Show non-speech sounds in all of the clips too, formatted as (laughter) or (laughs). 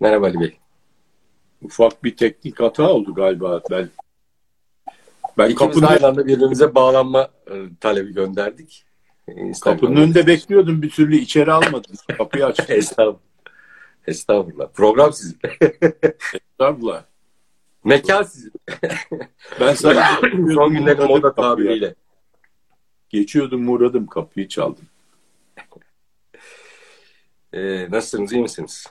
Merhaba Ali Bey. Ufak bir teknik hata oldu galiba. Ben ben İkimiz kapının aynı anda birbirimize bağlanma e, talebi gönderdik. Kapının önünde bekliyordum bir türlü içeri almadım. Kapıyı (laughs) açtım. Estağfurullah. Estağfurullah. Program sizin. Estağfurullah. Mekan sizin. (laughs) ben sana (laughs) son günlerin moda tabiriyle. Geçiyordum uğradım kapıyı çaldım. Ee, nasılsınız iyi misiniz?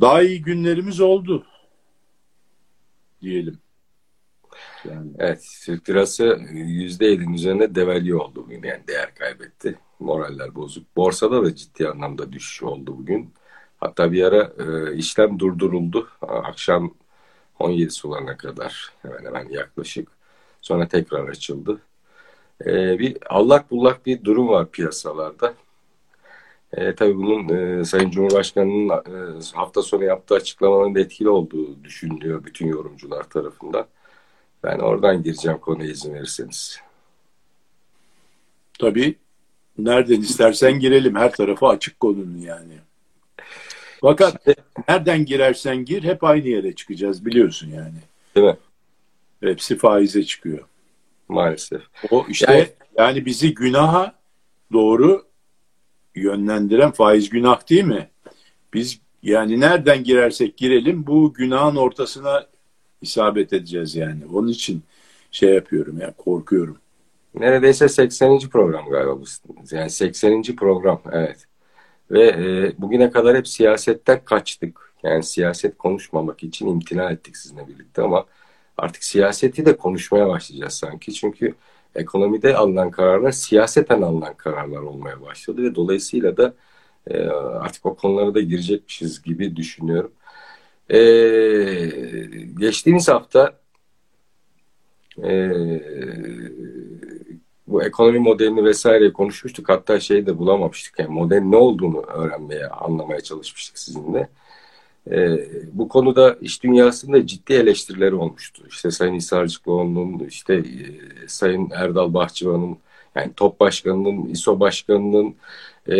Daha iyi günlerimiz oldu diyelim. Yani. Evet, Türk lirası %7'nin üzerine devalü oldu bugün. Yani değer kaybetti. Moraller bozuk. Borsada da ciddi anlamda düşüş oldu bugün. Hatta bir ara e, işlem durduruldu. Akşam 17 sularına kadar hemen hemen yaklaşık. Sonra tekrar açıldı. E, bir allak bullak bir durum var piyasalarda. E, tabii bunun e, Sayın Cumhurbaşkanı'nın e, hafta sonu yaptığı açıklamanın etkili olduğu düşünülüyor bütün yorumcular tarafından. Ben oradan gireceğim konuya izin verirseniz. Tabii. Nereden istersen girelim. Her tarafı açık konunun yani. Fakat nereden girersen gir hep aynı yere çıkacağız biliyorsun yani. Değil mi? Hepsi faize çıkıyor. Maalesef. O işte yani, yani bizi günaha doğru yönlendiren faiz günah değil mi? Biz yani nereden girersek girelim bu günahın ortasına isabet edeceğiz yani. Onun için şey yapıyorum yani korkuyorum. Neredeyse 80. program galiba bu. Yani 80. program evet. Ve e, bugüne kadar hep siyasetten kaçtık. Yani siyaset konuşmamak için imtina ettik sizinle birlikte ama artık siyaseti de konuşmaya başlayacağız sanki. Çünkü ekonomide alınan kararlar siyaseten alınan kararlar olmaya başladı ve dolayısıyla da e, artık o konulara da girecekmişiz gibi düşünüyorum. E, geçtiğimiz hafta e, bu ekonomi modelini vesaire konuşmuştuk. Hatta şeyi de bulamamıştık. Yani model ne olduğunu öğrenmeye, anlamaya çalışmıştık sizinle. E, bu konuda iş dünyasında ciddi eleştirileri olmuştu. İşte Sayın Hisarcıklıoğlu'nun, işte e, Sayın Erdal Bahçıvan'ın, yani TOP Başkanı'nın, İSO Başkanı'nın e,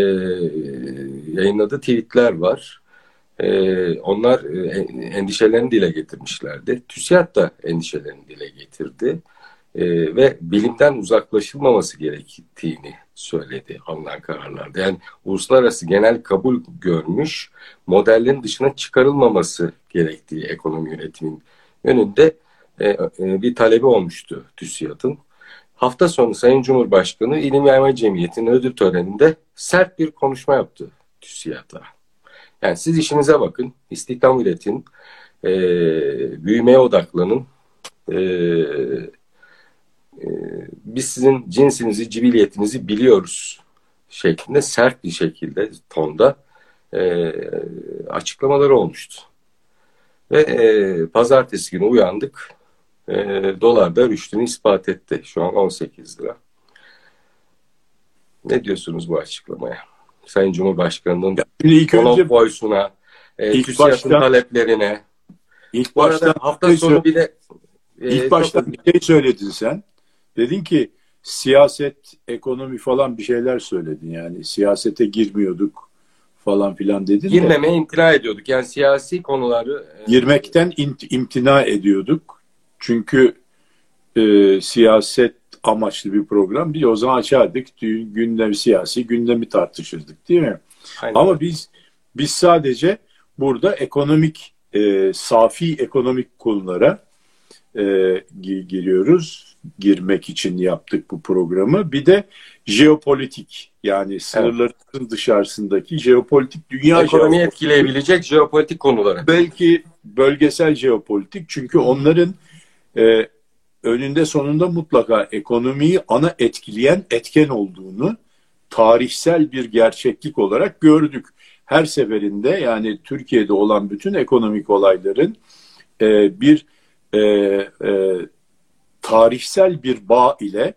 yayınladığı tweetler var. E, onlar e, endişelerini dile getirmişlerdi. TÜSİAD da endişelerini dile getirdi. E, ve bilimden uzaklaşılmaması gerektiğini söyledi alınan kararlarda. Yani uluslararası genel kabul görmüş modellerin dışına çıkarılmaması gerektiği ekonomi yönetimin yönünde e, e, bir talebi olmuştu TÜSİAD'ın. Hafta sonu Sayın Cumhurbaşkanı İlim Yayma Cemiyeti'nin ödül töreninde sert bir konuşma yaptı TÜSİAD'a. Yani siz işinize bakın, istihdam üretin, e, büyümeye odaklanın, e, e, biz sizin cinsinizi, cibiliyetinizi biliyoruz şeklinde sert bir şekilde tonda e, açıklamaları olmuştu. Ve e, pazartesi günü uyandık. E, dolar da rüştünü ispat etti. Şu an 18 lira. Ne diyorsunuz bu açıklamaya? Sayın Cumhurbaşkanı'nın önce boysuna, e, ilk başta, taleplerine. İlk bu başta hafta şey sonu bir de e, ilk başta bir şey söyledin sen. Dedin ki siyaset, ekonomi falan bir şeyler söyledin yani. Siyasete girmiyorduk falan filan dedin Girmemeye de. imtina ediyorduk. Yani siyasi konuları... E, Girmekten int, imtina ediyorduk. Çünkü e, siyaset amaçlı bir program. Bir o zaman açardık. Gündem siyasi gündemi tartışırdık değil mi? Aynen. Ama biz biz sadece burada ekonomik e, safi ekonomik konulara e, giriyoruz girmek için yaptık bu programı. Bir de jeopolitik yani sınırların evet. dışarısındaki jeopolitik dünya ekonomiyi etkileyebilecek jeopolitik konuları. Belki bölgesel jeopolitik çünkü onların e, önünde sonunda mutlaka ekonomiyi ana etkileyen etken olduğunu tarihsel bir gerçeklik olarak gördük. Her seferinde yani Türkiye'de olan bütün ekonomik olayların e, bir e, e, tarihsel bir bağ ile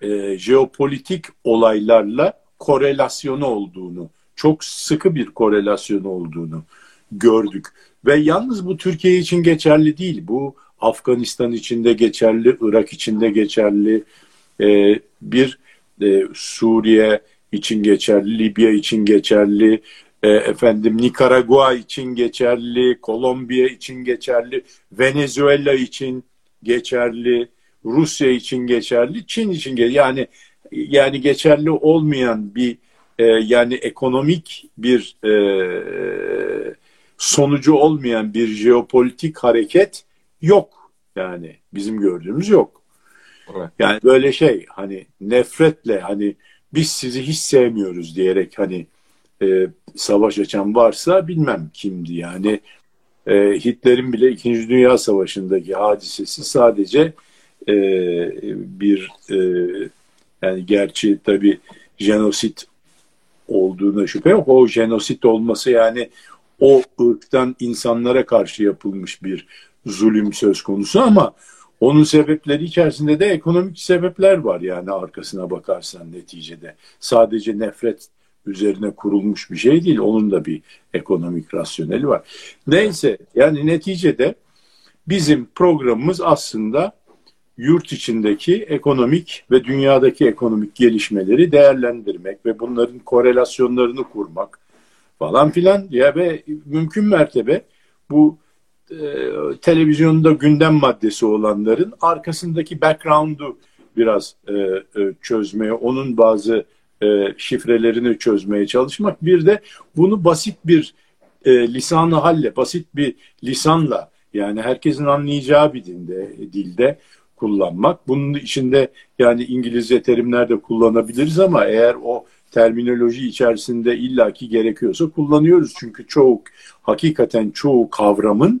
e, jeopolitik olaylarla korelasyonu olduğunu, çok sıkı bir korelasyonu olduğunu gördük. Ve yalnız bu Türkiye için geçerli değil. Bu Afganistan için de geçerli, Irak için de geçerli, e, bir e, Suriye için geçerli, Libya için geçerli, e, efendim Nikaragua için geçerli, Kolombiya için geçerli, Venezuela için geçerli, Rusya için geçerli, Çin için geçerli. Yani yani geçerli olmayan bir e, yani ekonomik bir e, sonucu olmayan bir jeopolitik hareket yok. Yani bizim gördüğümüz yok. Evet. Yani böyle şey hani nefretle hani biz sizi hiç sevmiyoruz diyerek hani e, savaş açan varsa bilmem kimdi yani. E, Hitler'in bile İkinci Dünya Savaşı'ndaki hadisesi sadece e, bir e, yani gerçi tabi jenosit olduğuna şüphe yok. O jenosit olması yani o ırktan insanlara karşı yapılmış bir zulüm söz konusu ama onun sebepleri içerisinde de ekonomik sebepler var yani arkasına bakarsan neticede. Sadece nefret üzerine kurulmuş bir şey değil. Onun da bir ekonomik rasyoneli var. Neyse yani neticede bizim programımız aslında yurt içindeki ekonomik ve dünyadaki ekonomik gelişmeleri değerlendirmek ve bunların korelasyonlarını kurmak falan filan ya ve mümkün mertebe bu e, televizyonda gündem maddesi olanların arkasındaki background'u biraz e, e, çözmeye, onun bazı e, şifrelerini çözmeye çalışmak. Bir de bunu basit bir e, lisanı halle, basit bir lisanla yani herkesin anlayacağı bir dinde, dilde kullanmak. Bunun içinde yani İngilizce terimler de kullanabiliriz ama eğer o terminoloji içerisinde illaki gerekiyorsa kullanıyoruz. Çünkü çoğu hakikaten çoğu kavramın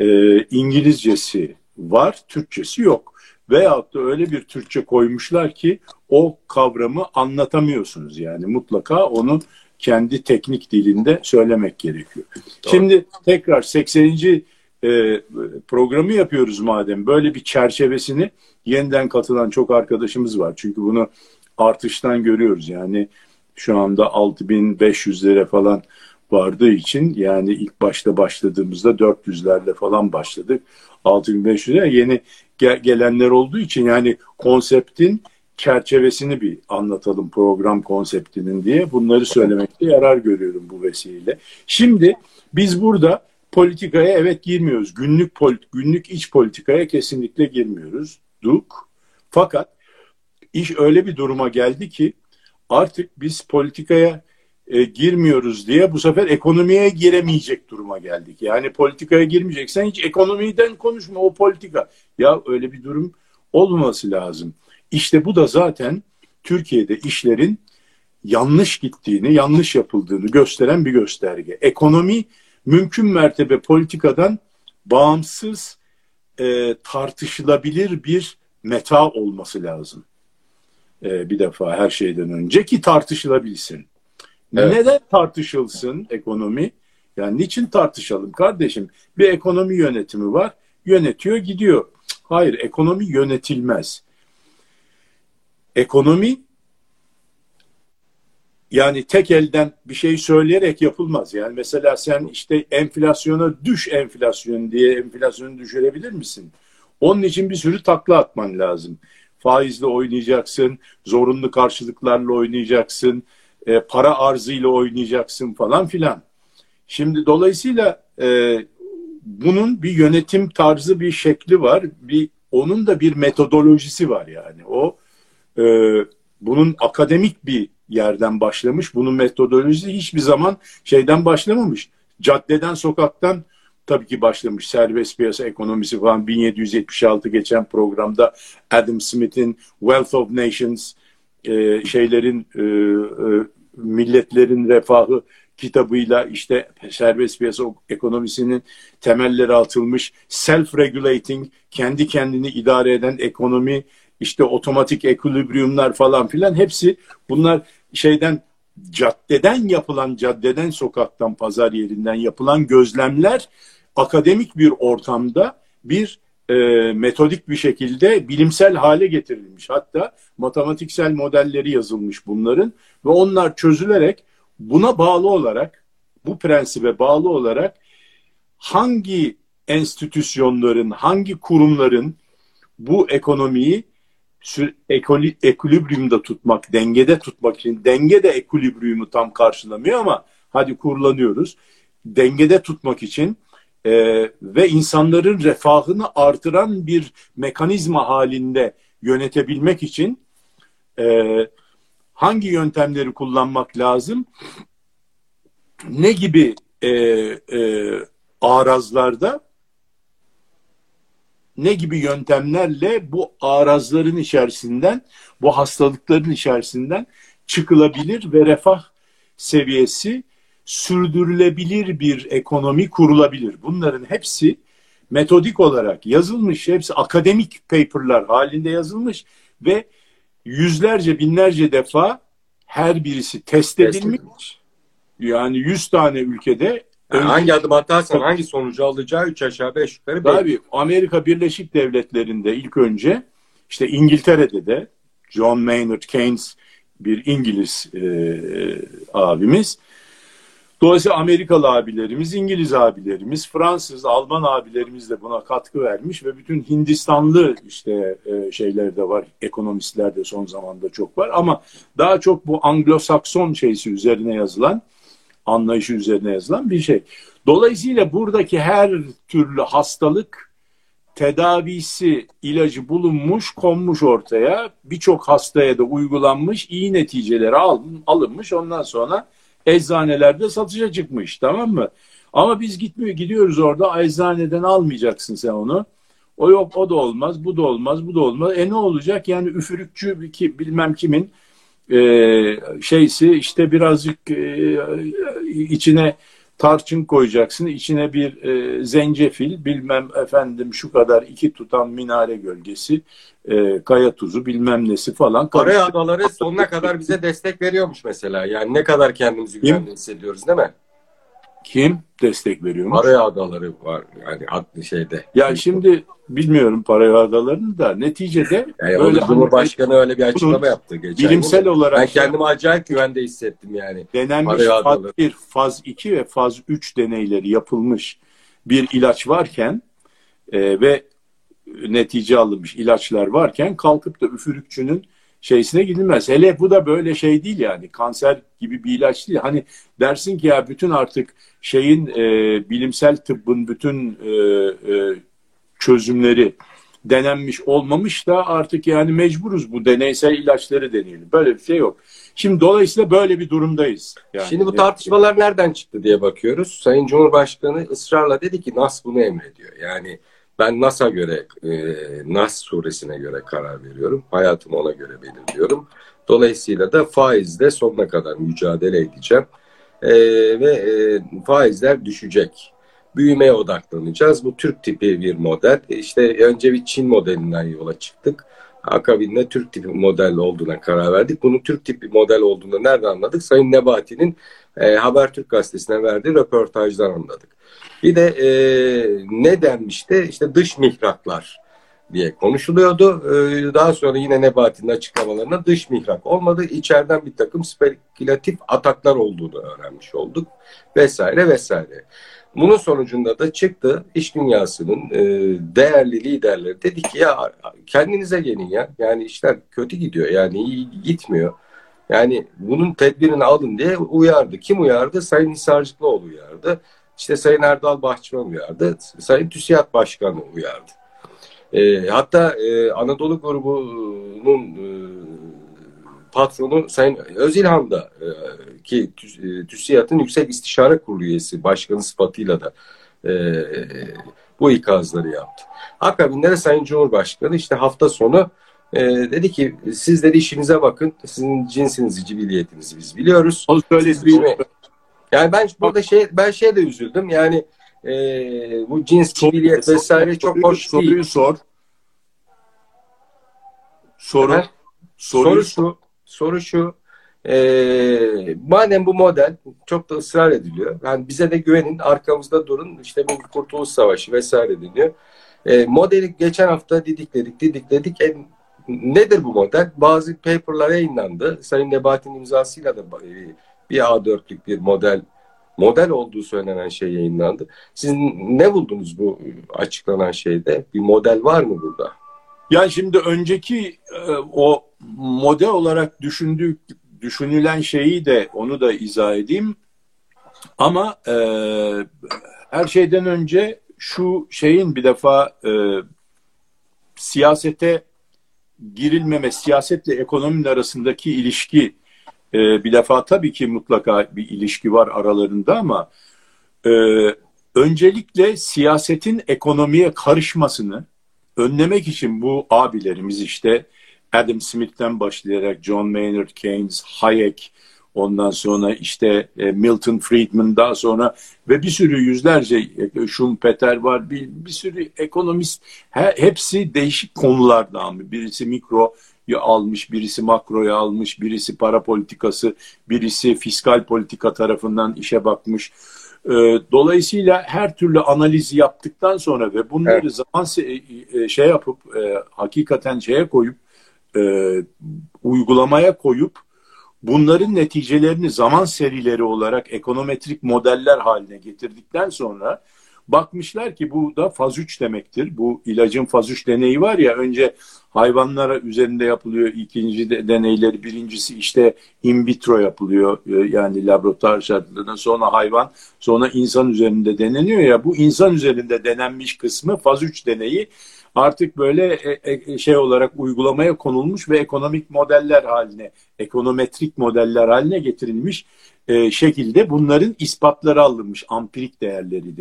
e, İngilizcesi var, Türkçesi yok. Veyahut da öyle bir Türkçe koymuşlar ki o kavramı anlatamıyorsunuz yani mutlaka onu kendi teknik dilinde söylemek gerekiyor. Doğru. Şimdi tekrar 80. E, programı yapıyoruz madem böyle bir çerçevesini yeniden katılan çok arkadaşımız var. Çünkü bunu artıştan görüyoruz yani şu anda 6500'lere falan vardığı için yani ilk başta başladığımızda 400'lerle falan başladık. 6500'e yeni gelenler olduğu için yani konseptin çerçevesini bir anlatalım program konseptinin diye bunları söylemekte yarar görüyorum bu vesileyle. Şimdi biz burada politikaya evet girmiyoruz. Günlük polit günlük iç politikaya kesinlikle girmiyoruz. Duk. Fakat iş öyle bir duruma geldi ki artık biz politikaya e, girmiyoruz diye bu sefer ekonomiye giremeyecek duruma geldik. Yani politikaya girmeyeceksen hiç ekonomiden konuşma o politika. Ya öyle bir durum olmaması lazım. İşte bu da zaten Türkiye'de işlerin yanlış gittiğini, yanlış yapıldığını gösteren bir gösterge. Ekonomi mümkün mertebe politikadan bağımsız e, tartışılabilir bir meta olması lazım. E, bir defa her şeyden önce ki tartışılabilsin. Evet. Neden tartışılsın ekonomi? Yani niçin tartışalım kardeşim? Bir ekonomi yönetimi var, yönetiyor gidiyor. Hayır, ekonomi yönetilmez. Ekonomi yani tek elden bir şey söyleyerek yapılmaz. Yani mesela sen işte enflasyona düş enflasyon diye enflasyonu düşürebilir misin? Onun için bir sürü takla atman lazım. Faizle oynayacaksın, zorunlu karşılıklarla oynayacaksın, e, para arzıyla oynayacaksın falan filan. Şimdi dolayısıyla e, bunun bir yönetim tarzı, bir şekli var. Bir onun da bir metodolojisi var yani. O e, bunun akademik bir yerden başlamış. Bunun metodolojisi hiçbir zaman şeyden başlamamış. Caddeden, sokaktan tabii ki başlamış. Serbest piyasa ekonomisi falan 1776 geçen programda Adam Smith'in Wealth of Nations e, şeylerin e, e, milletlerin refahı kitabıyla işte serbest piyasa ekonomisinin temelleri atılmış self-regulating kendi kendini idare eden ekonomi işte otomatik ekilibriyumlar falan filan hepsi bunlar şeyden caddeden yapılan caddeden sokaktan pazar yerinden yapılan gözlemler akademik bir ortamda bir e, metodik bir şekilde bilimsel hale getirilmiş. Hatta matematiksel modelleri yazılmış bunların ve onlar çözülerek buna bağlı olarak bu prensibe bağlı olarak hangi enstitüsyonların, hangi kurumların bu ekonomiyi ekolibriyumda tutmak, dengede tutmak için denge de ekolibriyumu tam karşılamıyor ama hadi kullanıyoruz. Dengede tutmak için e, ve insanların refahını artıran bir mekanizma halinde yönetebilmek için e, hangi yöntemleri kullanmak lazım? Ne gibi e, e, arazlarda ne gibi yöntemlerle bu arazların içerisinden, bu hastalıkların içerisinden çıkılabilir ve refah seviyesi sürdürülebilir bir ekonomi kurulabilir. Bunların hepsi metodik olarak yazılmış, hepsi akademik paperlar halinde yazılmış ve yüzlerce binlerce defa her birisi test edilmiş. Yani 100 tane ülkede yani hangi adım atarsan hangi sonucu alacağı 3 aşağı 5 yukarı belli. Tabii Amerika Birleşik Devletleri'nde ilk önce işte İngiltere'de de John Maynard Keynes bir İngiliz e, abimiz. Dolayısıyla Amerikalı abilerimiz, İngiliz abilerimiz, Fransız, Alman abilerimiz de buna katkı vermiş ve bütün Hindistanlı işte e, şeyler de var, ekonomistler de son zamanda çok var ama daha çok bu Anglo-Sakson şeysi üzerine yazılan anlayışı üzerine yazılan bir şey. Dolayısıyla buradaki her türlü hastalık tedavisi, ilacı bulunmuş, konmuş ortaya. Birçok hastaya da uygulanmış, iyi neticeleri alınmış. Ondan sonra eczanelerde satışa çıkmış tamam mı? Ama biz gitmiyor, gidiyoruz orada eczaneden almayacaksın sen onu. O yok o da olmaz, bu da olmaz, bu da olmaz. E ne olacak? Yani üfürükçü ki bilmem kimin e, şeysi işte birazcık e, içine tarçın koyacaksın, içine bir e, zencefil, bilmem efendim şu kadar iki tutam minare gölgesi, e, kaya tuzu bilmem nesi falan. Kore adaları sonuna kadar bize destek veriyormuş mesela. Yani ne kadar kendimizi güvende hissediyoruz değil mi? Kim destek veriyormuş? Paraya adaları var yani adlı şeyde. Ya şimdi bilmiyorum paraya adalarını da neticede (laughs) yani böyle Cumhurbaşkanı öyle bir açıklama yaptı geçen Bilimsel gün. olarak ben kendimi acayip güvende hissettim yani. Denenmiş faz 1, faz 2 ve faz 3 deneyleri yapılmış bir ilaç varken e, ve netice alınmış ilaçlar varken kalkıp da üfürükçünün şeysine gidilmez. Hele bu da böyle şey değil yani kanser gibi bir ilaç değil. Hani dersin ki ya bütün artık şeyin e, bilimsel tıbbın bütün e, e, çözümleri denenmiş olmamış da artık yani mecburuz bu deneysel ilaçları deneyelim. Böyle bir şey yok. Şimdi dolayısıyla böyle bir durumdayız. Yani, Şimdi bu tartışmalar nereden çıktı diye bakıyoruz. Sayın Cumhurbaşkanı ısrarla dedi ki NAS bunu emrediyor. Yani ben NAS'a göre, e, NAS suresine göre karar veriyorum. Hayatımı ona göre belirliyorum. Dolayısıyla da faizle sonuna kadar mücadele edeceğim. E, ve e, faizler düşecek. Büyümeye odaklanacağız. Bu Türk tipi bir model. E, işte önce bir Çin modelinden yola çıktık. Akabinde Türk tipi model olduğuna karar verdik. Bunun Türk tipi model olduğunu nereden anladık? Sayın Nebati'nin e, Habertürk gazetesine verdiği röportajdan anladık. Bir de e, ne denmişti? İşte dış mihraklar diye konuşuluyordu. E, daha sonra yine Nebati'nin açıklamalarına dış mihrak olmadı. İçeriden bir takım spekülatif ataklar olduğunu öğrenmiş olduk. Vesaire vesaire. Bunun sonucunda da çıktı iş dünyasının e, değerli liderleri dedi ki ya kendinize gelin ya. Yani işler kötü gidiyor yani iyi gitmiyor. Yani bunun tedbirini alın diye uyardı. Kim uyardı? Sayın Hisarcıklıoğlu uyardı. İşte Sayın Erdal Bahçıvan uyardı. Sayın TÜSİAD Başkanı uyardı. E, hatta e, Anadolu grubunun e, patronu Sayın Özilhan da e, ki e, TÜSİAD'ın Yüksek İstişare Kurulu üyesi başkanı sıfatıyla da e, bu ikazları yaptı. Akabinde de Sayın Cumhurbaşkanı işte hafta sonu e, dedi ki siz dedi işinize bakın. Sizin cinsinizi, cibiliyetinizi biz biliyoruz. O söyledi. Yani ben burada şey ben şey de üzüldüm. Yani e, bu cins cibiliyet vesaire çok hoş soruyu değil. Sor. Soru. Evet. Soru şu. Soru şu. E, madem bu model çok da ısrar ediliyor. Yani bize de güvenin, arkamızda durun. İşte bu Kurtuluş Savaşı vesaire deniyor. E, modeli geçen hafta didikledik, didikledik. E, nedir bu model? Bazı paperlar yayınlandı. Sayın Nebati'nin imzasıyla da e, bir A4'lük bir model model olduğu söylenen şey yayınlandı. Siz ne buldunuz bu açıklanan şeyde? Bir model var mı burada? Yani şimdi önceki e, o model olarak düşündük düşünülen şeyi de onu da izah edeyim. Ama e, her şeyden önce şu şeyin bir defa e, siyasete girilmeme, siyasetle ekonominin arasındaki ilişki e, bir defa tabii ki mutlaka bir ilişki var aralarında ama e, öncelikle siyasetin ekonomiye karışmasını önlemek için bu abilerimiz işte Adam Smith'ten başlayarak John Maynard Keynes, Hayek, ondan sonra işte e, Milton Friedman daha sonra ve bir sürü yüzlerce e, Schumpeter var bir, bir sürü ekonomist he, hepsi değişik konularda ama birisi mikro almış, birisi makroya almış, birisi para politikası, birisi fiskal politika tarafından işe bakmış. E, dolayısıyla her türlü analizi yaptıktan sonra ve bunları evet. zaman şey yapıp hakikaten şeye koyup uygulamaya koyup bunların neticelerini zaman serileri olarak ekonometrik modeller haline getirdikten sonra bakmışlar ki bu da faz 3 demektir. Bu ilacın faz 3 deneyi var ya önce hayvanlara üzerinde yapılıyor ikinci de, deneyleri birincisi işte in vitro yapılıyor e, yani laboratuvar şartlarında sonra hayvan sonra insan üzerinde deneniyor ya bu insan üzerinde denenmiş kısmı faz 3 deneyi artık böyle e, e, şey olarak uygulamaya konulmuş ve ekonomik modeller haline, ekonometrik modeller haline getirilmiş e, şekilde bunların ispatları alınmış, ampirik değerleri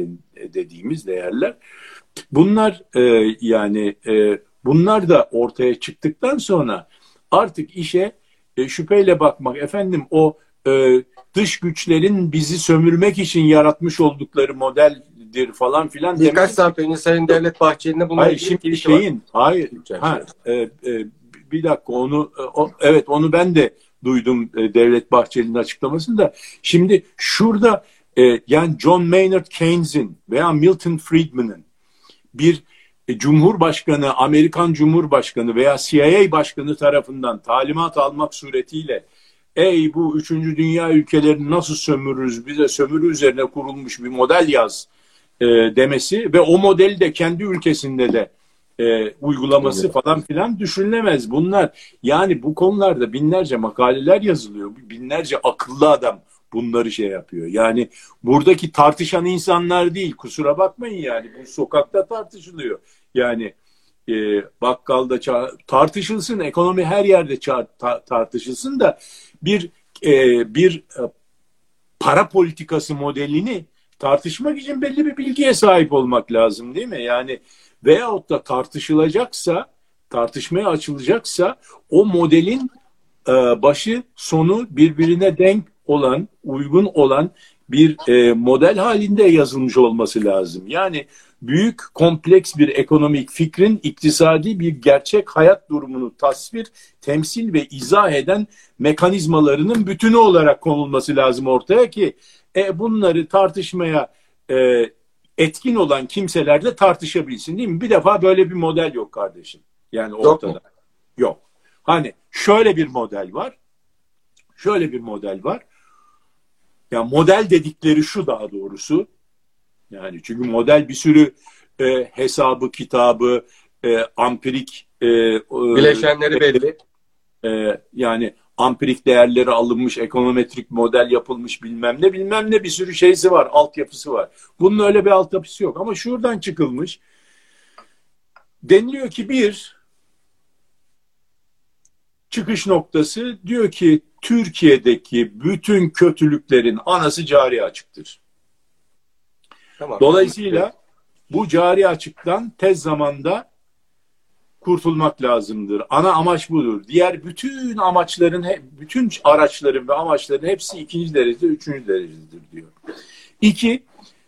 dediğimiz değerler. Bunlar yani bunlar da ortaya çıktıktan sonra artık işe şüpheyle bakmak, efendim o dış güçlerin bizi sömürmek için yaratmış oldukları model değildir falan filan. Birkaç saat önce Sayın Devlet Bahçeli'nin bununla hayır, şimdi şeyin, var. Hayır, ha, e, e, bir dakika onu, o, evet onu ben de duydum e, Devlet Bahçeli'nin açıklamasında. Şimdi şurada e, yani John Maynard Keynes'in veya Milton Friedman'ın bir e, Cumhurbaşkanı, Amerikan Cumhurbaşkanı veya CIA Başkanı tarafından talimat almak suretiyle ey bu üçüncü dünya ülkelerini nasıl sömürürüz, bize sömürü üzerine kurulmuş bir model yaz e, demesi ve o modeli de kendi ülkesinde de e, uygulaması evet. falan filan düşünülemez. Bunlar yani bu konularda binlerce makaleler yazılıyor. Binlerce akıllı adam bunları şey yapıyor. Yani buradaki tartışan insanlar değil kusura bakmayın yani bu sokakta tartışılıyor. Yani e, bakkalda tartışılsın ekonomi her yerde ta tartışılsın da bir e, bir e, para politikası modelini tartışmak için belli bir bilgiye sahip olmak lazım değil mi? Yani veyahut da tartışılacaksa, tartışmaya açılacaksa o modelin e, başı sonu birbirine denk olan, uygun olan bir e, model halinde yazılmış olması lazım. Yani büyük kompleks bir ekonomik fikrin iktisadi bir gerçek hayat durumunu tasvir, temsil ve izah eden mekanizmalarının bütünü olarak konulması lazım ortaya ki e, bunları tartışmaya e, etkin olan kimseler de tartışabilsin değil mi? Bir defa böyle bir model yok kardeşim. Yani ortada. Yok. yok. Hani şöyle bir model var. Şöyle bir model var. Ya model dedikleri şu daha doğrusu. Yani çünkü model bir sürü e, hesabı, kitabı, e, ampirik e, bileşenleri belli. E, yani ampirik değerleri alınmış, ekonometrik model yapılmış bilmem ne bilmem ne bir sürü şeysi var, altyapısı var. Bunun öyle bir altyapısı yok ama şuradan çıkılmış. Deniliyor ki bir çıkış noktası diyor ki Türkiye'deki bütün kötülüklerin anası cari açıktır. Tamam. Dolayısıyla bu cari açıktan tez zamanda kurtulmak lazımdır. Ana amaç budur. Diğer bütün amaçların, bütün araçların ve amaçların hepsi ikinci derecede, üçüncü derecededir diyor. İki,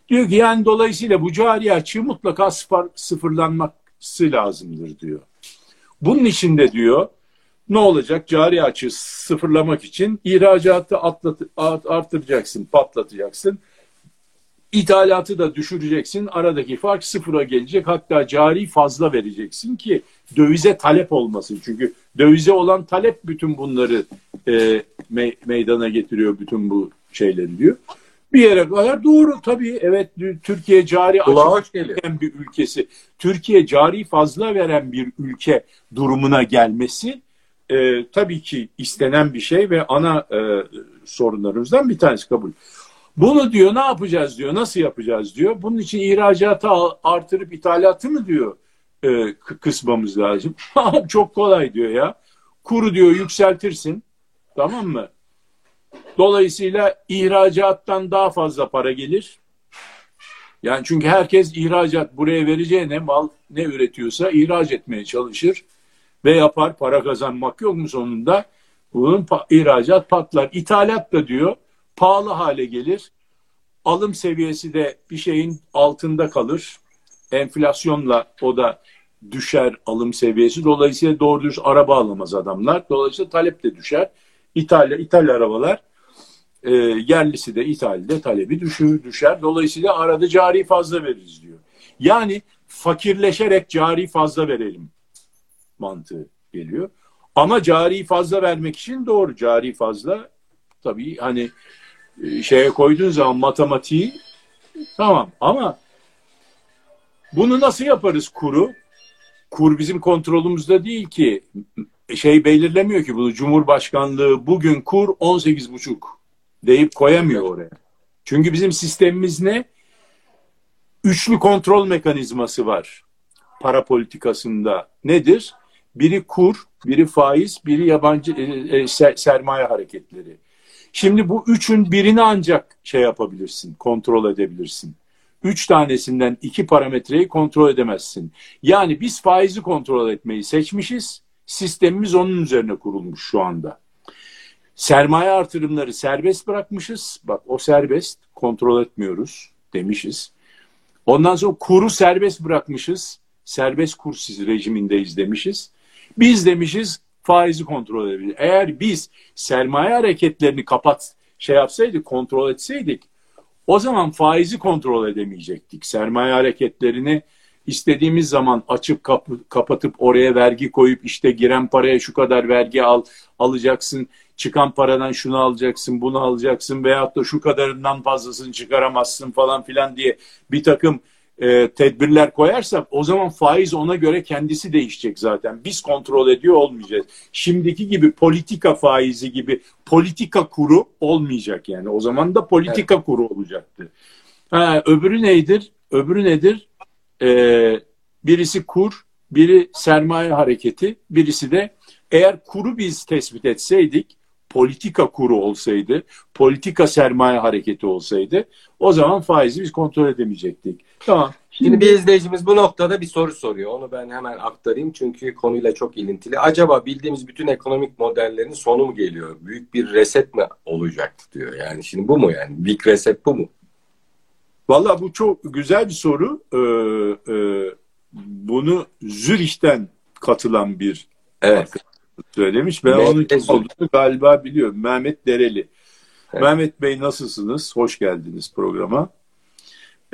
diyor ki yani dolayısıyla bu cari açığı mutlaka sıfır, sıfırlanması lazımdır diyor. Bunun için de diyor ne olacak? Cari açığı sıfırlamak için ihracatı atlat, arttıracaksın, patlatacaksın. İthalatı da düşüreceksin. Aradaki fark sıfıra gelecek. Hatta cari fazla vereceksin ki dövize talep olmasın. Çünkü dövize olan talep bütün bunları e, me meydana getiriyor bütün bu şeyleri diyor. Bir yere kadar doğru tabii evet Türkiye cari açık bir ülkesi. Türkiye cari fazla veren bir ülke durumuna gelmesi e, tabii ki istenen bir şey ve ana e, sorunlarımızdan bir tanesi kabul. Bunu diyor ne yapacağız diyor, nasıl yapacağız diyor. Bunun için ihracatı artırıp ithalatı mı diyor e, kısmamız lazım. (laughs) Çok kolay diyor ya. Kuru diyor yükseltirsin. Tamam mı? Dolayısıyla ihracattan daha fazla para gelir. Yani çünkü herkes ihracat buraya vereceğine mal ne üretiyorsa ihraç etmeye çalışır ve yapar. Para kazanmak yok mu sonunda? Bunun ihracat patlar. İthalat da diyor pahalı hale gelir. Alım seviyesi de bir şeyin altında kalır. Enflasyonla o da düşer alım seviyesi. Dolayısıyla doğru düz araba alamaz adamlar. Dolayısıyla talep de düşer. İtalya, İthal arabalar e, yerlisi de İthal'de talebi düşür, düşer. Dolayısıyla arada cari fazla veririz diyor. Yani fakirleşerek cari fazla verelim mantığı geliyor. Ama cari fazla vermek için doğru cari fazla tabii hani şeye koyduğun zaman matematiği tamam ama bunu nasıl yaparız kuru? Kur bizim kontrolümüzde değil ki. Şey belirlemiyor ki bunu Cumhurbaşkanlığı bugün kur 18 buçuk deyip koyamıyor oraya. Çünkü bizim sistemimiz ne? Üçlü kontrol mekanizması var para politikasında. Nedir? Biri kur, biri faiz, biri yabancı e, e, sermaye hareketleri. Şimdi bu üçün birini ancak şey yapabilirsin, kontrol edebilirsin. Üç tanesinden iki parametreyi kontrol edemezsin. Yani biz faizi kontrol etmeyi seçmişiz. Sistemimiz onun üzerine kurulmuş şu anda. Sermaye artırımları serbest bırakmışız. Bak o serbest, kontrol etmiyoruz demişiz. Ondan sonra kuru serbest bırakmışız. Serbest kur rejimindeyiz demişiz. Biz demişiz faizi kontrol edebiliriz. Eğer biz sermaye hareketlerini kapat şey yapsaydık, kontrol etseydik o zaman faizi kontrol edemeyecektik. Sermaye hareketlerini istediğimiz zaman açıp kap kapatıp oraya vergi koyup işte giren paraya şu kadar vergi al alacaksın. Çıkan paradan şunu alacaksın, bunu alacaksın veyahut da şu kadarından fazlasını çıkaramazsın falan filan diye bir takım e, tedbirler koyarsak o zaman faiz ona göre kendisi değişecek zaten. Biz kontrol ediyor olmayacağız. Şimdiki gibi politika faizi gibi politika kuru olmayacak yani. O zaman da politika evet. kuru olacaktı. Ha, öbürü neydir? Öbürü nedir? Ee, birisi kur, biri sermaye hareketi, birisi de eğer kuru biz tespit etseydik politika kuru olsaydı, politika sermaye hareketi olsaydı o zaman faizi biz kontrol edemeyecektik. Tamam. Şimdi, Şimdi bir izleyicimiz bu noktada bir soru soruyor. Onu ben hemen aktarayım çünkü konuyla çok ilintili. Acaba bildiğimiz bütün ekonomik modellerin sonu mu geliyor? Büyük bir reset mi olacaktı diyor. Yani şimdi bu mu yani? Big reset bu mu? Valla bu çok güzel bir soru. Ee, e, bunu Zürih'ten katılan bir evet söylemiş. Ben onun kim olduğunu galiba biliyorum. Mehmet Dereli. Evet. Mehmet Bey nasılsınız? Hoş geldiniz programa.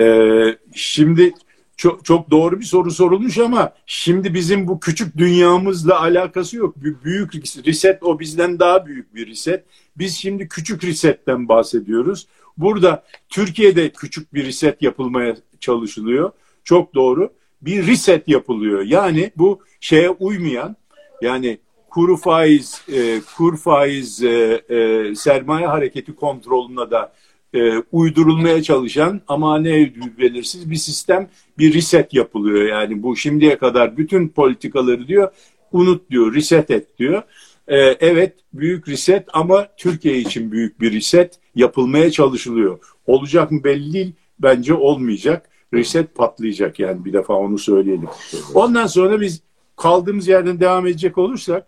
Ee, şimdi çok, çok doğru bir soru sorulmuş ama şimdi bizim bu küçük dünyamızla alakası yok. Büyük reset o bizden daha büyük bir reset. Biz şimdi küçük resetten bahsediyoruz. Burada Türkiye'de küçük bir reset yapılmaya çalışılıyor. Çok doğru. Bir reset yapılıyor. Yani bu şeye uymayan yani kuru faiz, e, kur faiz e, e, sermaye hareketi kontrolüne da e, uydurulmaya çalışan ama ne belirsiz bir sistem bir reset yapılıyor. Yani bu şimdiye kadar bütün politikaları diyor unut diyor, reset et diyor. E, evet büyük reset ama Türkiye için büyük bir reset yapılmaya çalışılıyor. Olacak mı belli değil. Bence olmayacak. Reset patlayacak yani bir defa onu söyleyelim. Ondan sonra biz kaldığımız yerden devam edecek olursak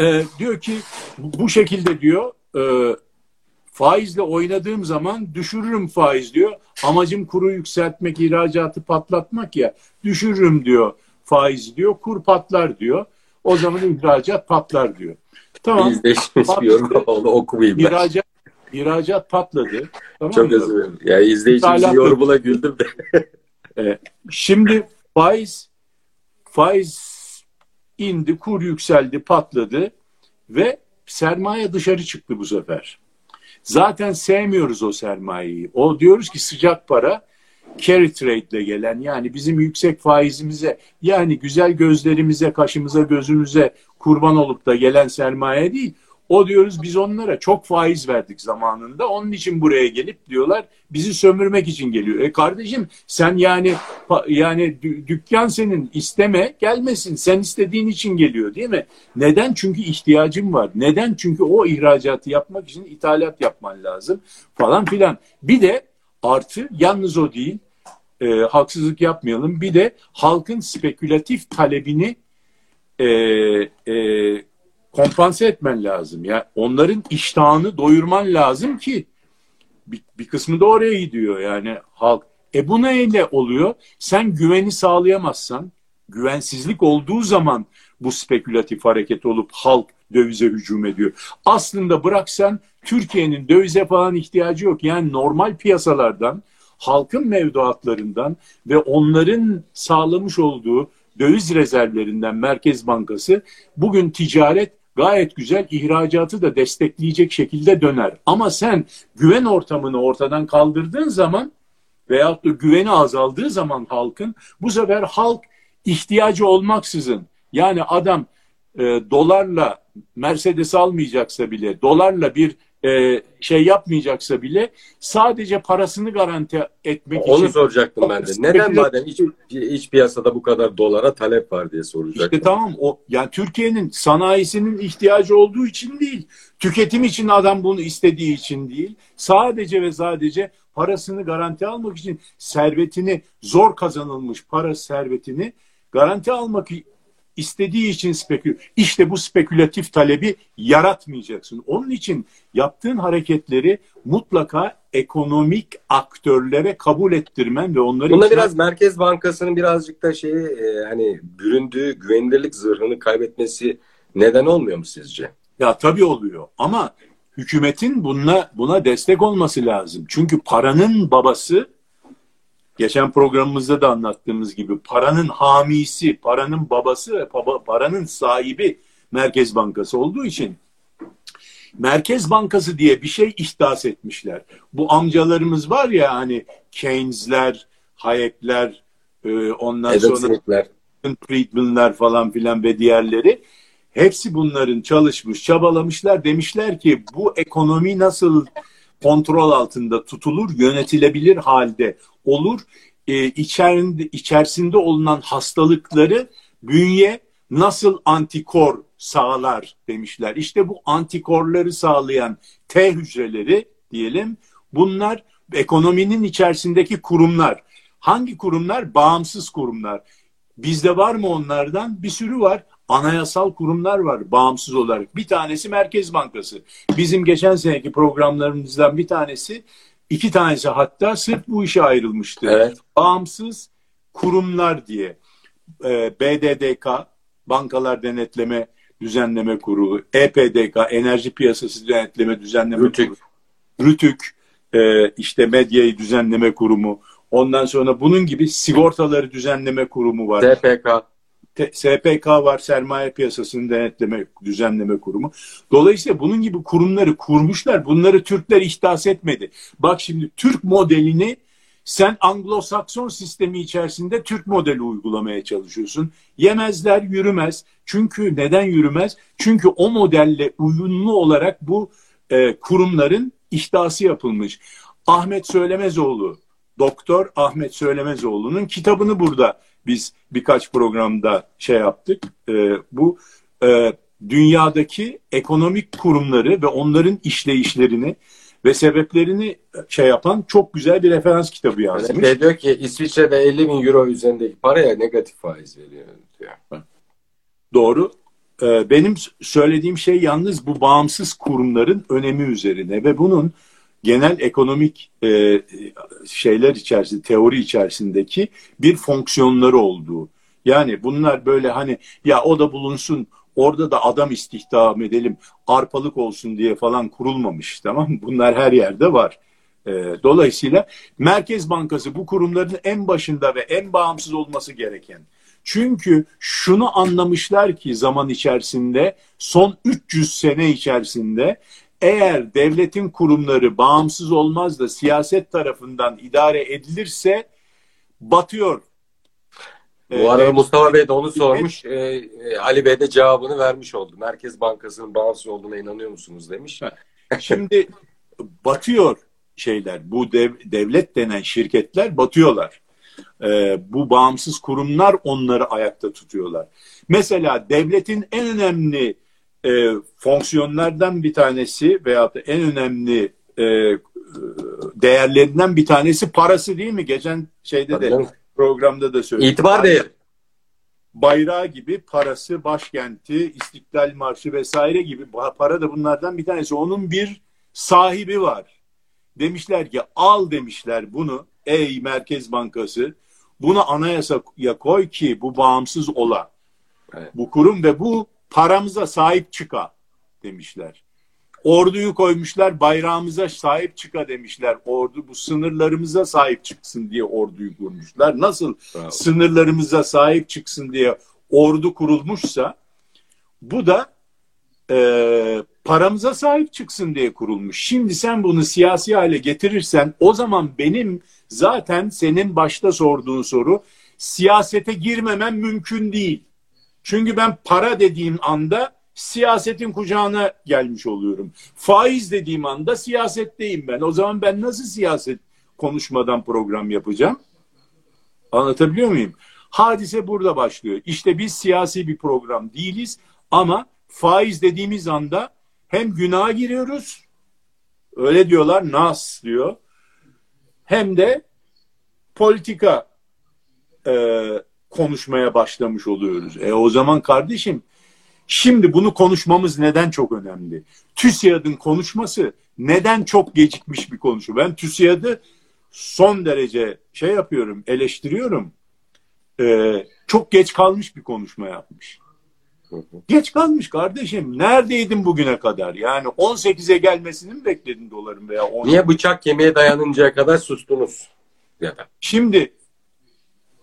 e, diyor ki bu şekilde diyor e, faizle oynadığım zaman düşürürüm faiz diyor. Amacım kuru yükseltmek, ihracatı patlatmak ya. Düşürürüm diyor faiz diyor. Kur patlar diyor. O zaman ihracat patlar diyor. Tamam. İzleyicimiz oldu okumayayım ben. İhracat, ihracat patladı. Tamam Çok özür dilerim. Ya izleyicimizin yorumuna güldüm de. (laughs) e, şimdi faiz faiz indi, kur yükseldi, patladı ve sermaye dışarı çıktı bu sefer. Zaten sevmiyoruz o sermayeyi. O diyoruz ki sıcak para carry trade ile gelen yani bizim yüksek faizimize yani güzel gözlerimize, kaşımıza, gözümüze kurban olup da gelen sermaye değil. O diyoruz biz onlara çok faiz verdik zamanında. Onun için buraya gelip diyorlar bizi sömürmek için geliyor. E kardeşim sen yani yani dükkan senin isteme gelmesin. Sen istediğin için geliyor değil mi? Neden? Çünkü ihtiyacın var. Neden? Çünkü o ihracatı yapmak için ithalat yapman lazım falan filan. Bir de artı yalnız o değil. E, haksızlık yapmayalım. Bir de halkın spekülatif talebini e, e, kompanse etmen lazım. Ya yani onların iştahını doyurman lazım ki bir, bir kısmı da oraya gidiyor yani halk. E bu neyle oluyor? Sen güveni sağlayamazsan, güvensizlik olduğu zaman bu spekülatif hareket olup halk dövize hücum ediyor. Aslında bıraksan Türkiye'nin dövize falan ihtiyacı yok. Yani normal piyasalardan, halkın mevduatlarından ve onların sağlamış olduğu döviz rezervlerinden Merkez Bankası bugün ticaret gayet güzel ihracatı da destekleyecek şekilde döner. Ama sen güven ortamını ortadan kaldırdığın zaman veyahut da güveni azaldığı zaman halkın bu sefer halk ihtiyacı olmaksızın yani adam e, dolarla Mercedes almayacaksa bile dolarla bir e, şey yapmayacaksa bile sadece parasını garanti etmek Onu için. Onu soracaktım ben de. Neden madem iç, iç piyasada bu kadar dolara talep var diye soracaktım. İşte tamam o yani Türkiye'nin sanayisinin ihtiyacı olduğu için değil. Tüketim için adam bunu istediği için değil. Sadece ve sadece parasını garanti almak için servetini zor kazanılmış para servetini garanti almak istediği için spekül. İşte bu spekülatif talebi yaratmayacaksın. Onun için yaptığın hareketleri mutlaka ekonomik aktörlere kabul ettirmen ve onları... Buna biraz Merkez Bankası'nın birazcık da şeyi e, hani büründüğü güvenilirlik zırhını kaybetmesi neden olmuyor mu sizce? Ya tabii oluyor ama hükümetin buna buna destek olması lazım. Çünkü paranın babası geçen programımızda da anlattığımız gibi paranın hamisi, paranın babası ve paranın sahibi Merkez Bankası olduğu için Merkez Bankası diye bir şey ihdas etmişler. Bu amcalarımız var ya hani Keynes'ler, Hayek'ler, e, ondan Adam sonra Smith'ler. Friedman'lar falan filan ve diğerleri hepsi bunların çalışmış, çabalamışlar. Demişler ki bu ekonomi nasıl kontrol altında tutulur, yönetilebilir halde olur. E, içerisinde, içerisinde olunan hastalıkları bünye nasıl antikor sağlar demişler. İşte bu antikorları sağlayan T hücreleri diyelim bunlar ekonominin içerisindeki kurumlar. Hangi kurumlar? Bağımsız kurumlar. Bizde var mı onlardan? Bir sürü var. Anayasal kurumlar var bağımsız olarak. Bir tanesi Merkez Bankası. Bizim geçen seneki programlarımızdan bir tanesi İki tanesi hatta sırf bu işe ayrılmıştı. Evet. Bağımsız kurumlar diye. Ee, BDDK, Bankalar Denetleme Düzenleme Kurulu, EPDK, Enerji Piyasası Denetleme Düzenleme Rütük. Kurulu, Rütük, e, işte Medyayı Düzenleme Kurumu, ondan sonra bunun gibi Sigortaları Düzenleme Kurumu var. SPK. SPK var, Sermaye Piyasasını Denetleme Düzenleme Kurumu. Dolayısıyla bunun gibi kurumları kurmuşlar. Bunları Türkler ihdas etmedi. Bak şimdi Türk modelini sen Anglo-Sakson sistemi içerisinde Türk modeli uygulamaya çalışıyorsun. Yemezler, yürümez. Çünkü neden yürümez? Çünkü o modelle uyumlu olarak bu e, kurumların ihdası yapılmış. Ahmet Söylemezoğlu, Doktor Ahmet Söylemezoğlu'nun kitabını burada biz birkaç programda şey yaptık. E, bu e, dünyadaki ekonomik kurumları ve onların işleyişlerini ve sebeplerini şey yapan çok güzel bir referans kitabı yazmış. Yani diyor ki İsviçre'de 50 bin euro üzerindeki paraya negatif faiz veriyor diyor. Doğru. Ee, benim söylediğim şey yalnız bu bağımsız kurumların önemi üzerine ve bunun genel ekonomik e, şeyler içerisinde, teori içerisindeki bir fonksiyonları olduğu. Yani bunlar böyle hani ya o da bulunsun, orada da adam istihdam edelim, arpalık olsun diye falan kurulmamış tamam? Bunlar her yerde var. E, dolayısıyla Merkez Bankası bu kurumların en başında ve en bağımsız olması gereken. Çünkü şunu anlamışlar ki zaman içerisinde son 300 sene içerisinde eğer devletin kurumları bağımsız olmaz da siyaset tarafından idare edilirse batıyor. Bu arada Mustafa Bey de onu sormuş. Ee, Ali Bey de cevabını vermiş oldu. Merkez Bankası'nın bağımsız olduğuna inanıyor musunuz demiş. Şimdi batıyor şeyler. Bu dev, devlet denen şirketler batıyorlar. Ee, bu bağımsız kurumlar onları ayakta tutuyorlar. Mesela devletin en önemli e, fonksiyonlardan bir tanesi veya da en önemli e, değerlerinden bir tanesi parası değil mi? Geçen şeyde de programda da söyledim. İtibar değeri. Bayrağı gibi parası, başkenti, İstiklal Marşı vesaire gibi para da bunlardan bir tanesi. Onun bir sahibi var. Demişler ki al demişler bunu ey Merkez Bankası bunu anayasaya koy ki bu bağımsız ola. Evet. Bu kurum ve bu paramıza sahip çıka demişler. Orduyu koymuşlar bayrağımıza sahip çıka demişler. Ordu bu sınırlarımıza sahip çıksın diye orduyu kurmuşlar. Nasıl Bravo. sınırlarımıza sahip çıksın diye ordu kurulmuşsa bu da e, paramıza sahip çıksın diye kurulmuş. Şimdi sen bunu siyasi hale getirirsen o zaman benim zaten senin başta sorduğun soru siyasete girmemem mümkün değil. Çünkü ben para dediğim anda siyasetin kucağına gelmiş oluyorum. Faiz dediğim anda siyasetteyim ben. O zaman ben nasıl siyaset konuşmadan program yapacağım? Anlatabiliyor muyum? Hadise burada başlıyor. İşte biz siyasi bir program değiliz ama faiz dediğimiz anda hem günaha giriyoruz, öyle diyorlar, nas diyor, hem de politika e, konuşmaya başlamış oluyoruz. E o zaman kardeşim Şimdi bunu konuşmamız neden çok önemli? TÜSİAD'ın konuşması neden çok gecikmiş bir konuşu? Ben TÜSİAD'ı son derece şey yapıyorum, eleştiriyorum. Ee, çok geç kalmış bir konuşma yapmış. Geç kalmış kardeşim. Neredeydin bugüne kadar? Yani 18'e gelmesini mi bekledin doların veya 10 Niye bıçak kemiğe dayanıncaya kadar sustunuz? Ya da. Şimdi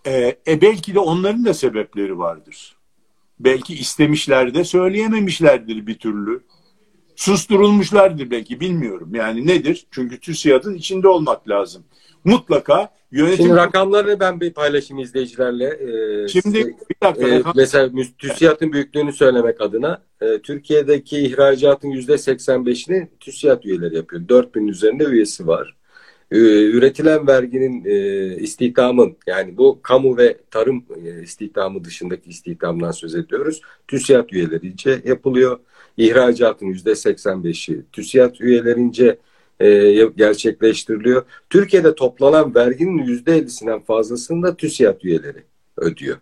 e, e belki de onların da sebepleri vardır. Belki istemişler de söyleyememişlerdir bir türlü. Susturulmuşlardır belki bilmiyorum. Yani nedir? Çünkü TÜSİAD'ın içinde olmak lazım. Mutlaka yönetim... Şimdi rakamlarını ben bir paylaşayım izleyicilerle. Ee, Şimdi bir dakika. E, mesela TÜSİAD'ın büyüklüğünü söylemek adına e, Türkiye'deki ihracatın %85'ini TÜSİAD üyeleri yapıyor. 4000 üzerinde üyesi var. Ee, üretilen verginin e, istihdamın yani bu kamu ve tarım e, istihdamı dışındaki istihdamdan söz ediyoruz. TÜSİAD üyelerince yapılıyor. İhracatın yüzde 85'i TÜSİAD üyelerince e, gerçekleştiriliyor. Türkiye'de toplanan verginin yüzde 50'sinden fazlasını da TÜSİAD üyeleri ödüyor.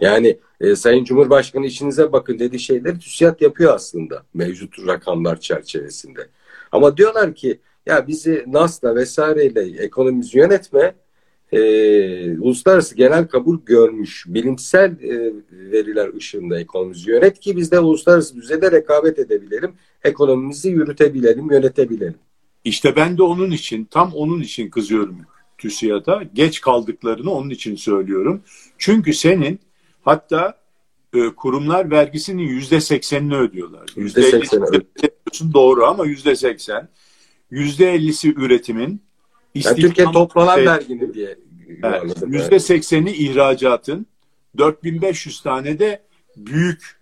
Yani e, Sayın Cumhurbaşkanı işinize bakın dediği şeyleri TÜSİAD yapıyor aslında mevcut rakamlar çerçevesinde. Ama diyorlar ki ya bizi NAS'la vesaireyle ekonomimizi yönetme e, uluslararası genel kabul görmüş bilimsel e, veriler ışığında ekonomimizi yönet ki biz de uluslararası düzeyde rekabet edebilelim, ekonomimizi yürütebilelim, yönetebilelim. İşte ben de onun için, tam onun için kızıyorum TÜSİAD'a. Geç kaldıklarını onun için söylüyorum. Çünkü senin hatta e, kurumlar vergisinin yüzde seksenini ödüyorlar. Yüzde sekseni doğru ama yüzde seksen yüzde ellisi üretimin yani Türkiye toplanan şey, vergini diye yüzde sekseni ihracatın 4500 tane de büyük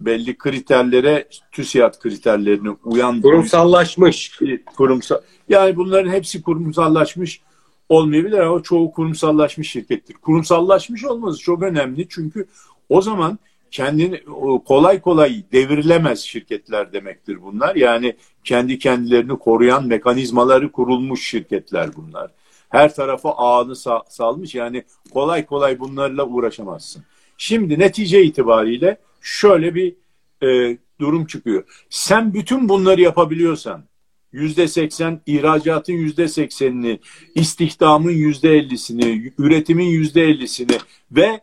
belli kriterlere TÜSİAD kriterlerine uyan kurumsallaşmış. Kurumsal yani bunların hepsi kurumsallaşmış olmayabilir ama çoğu kurumsallaşmış şirkettir. Kurumsallaşmış olması çok önemli çünkü o zaman kendini kolay kolay devrilemez şirketler demektir bunlar. Yani kendi kendilerini koruyan mekanizmaları kurulmuş şirketler bunlar. Her tarafa ağını sa salmış yani kolay kolay bunlarla uğraşamazsın. Şimdi netice itibariyle şöyle bir e, durum çıkıyor. Sen bütün bunları yapabiliyorsan yüzde seksen ihracatın yüzde seksenini, istihdamın yüzde ellisini, üretimin yüzde ellisini ve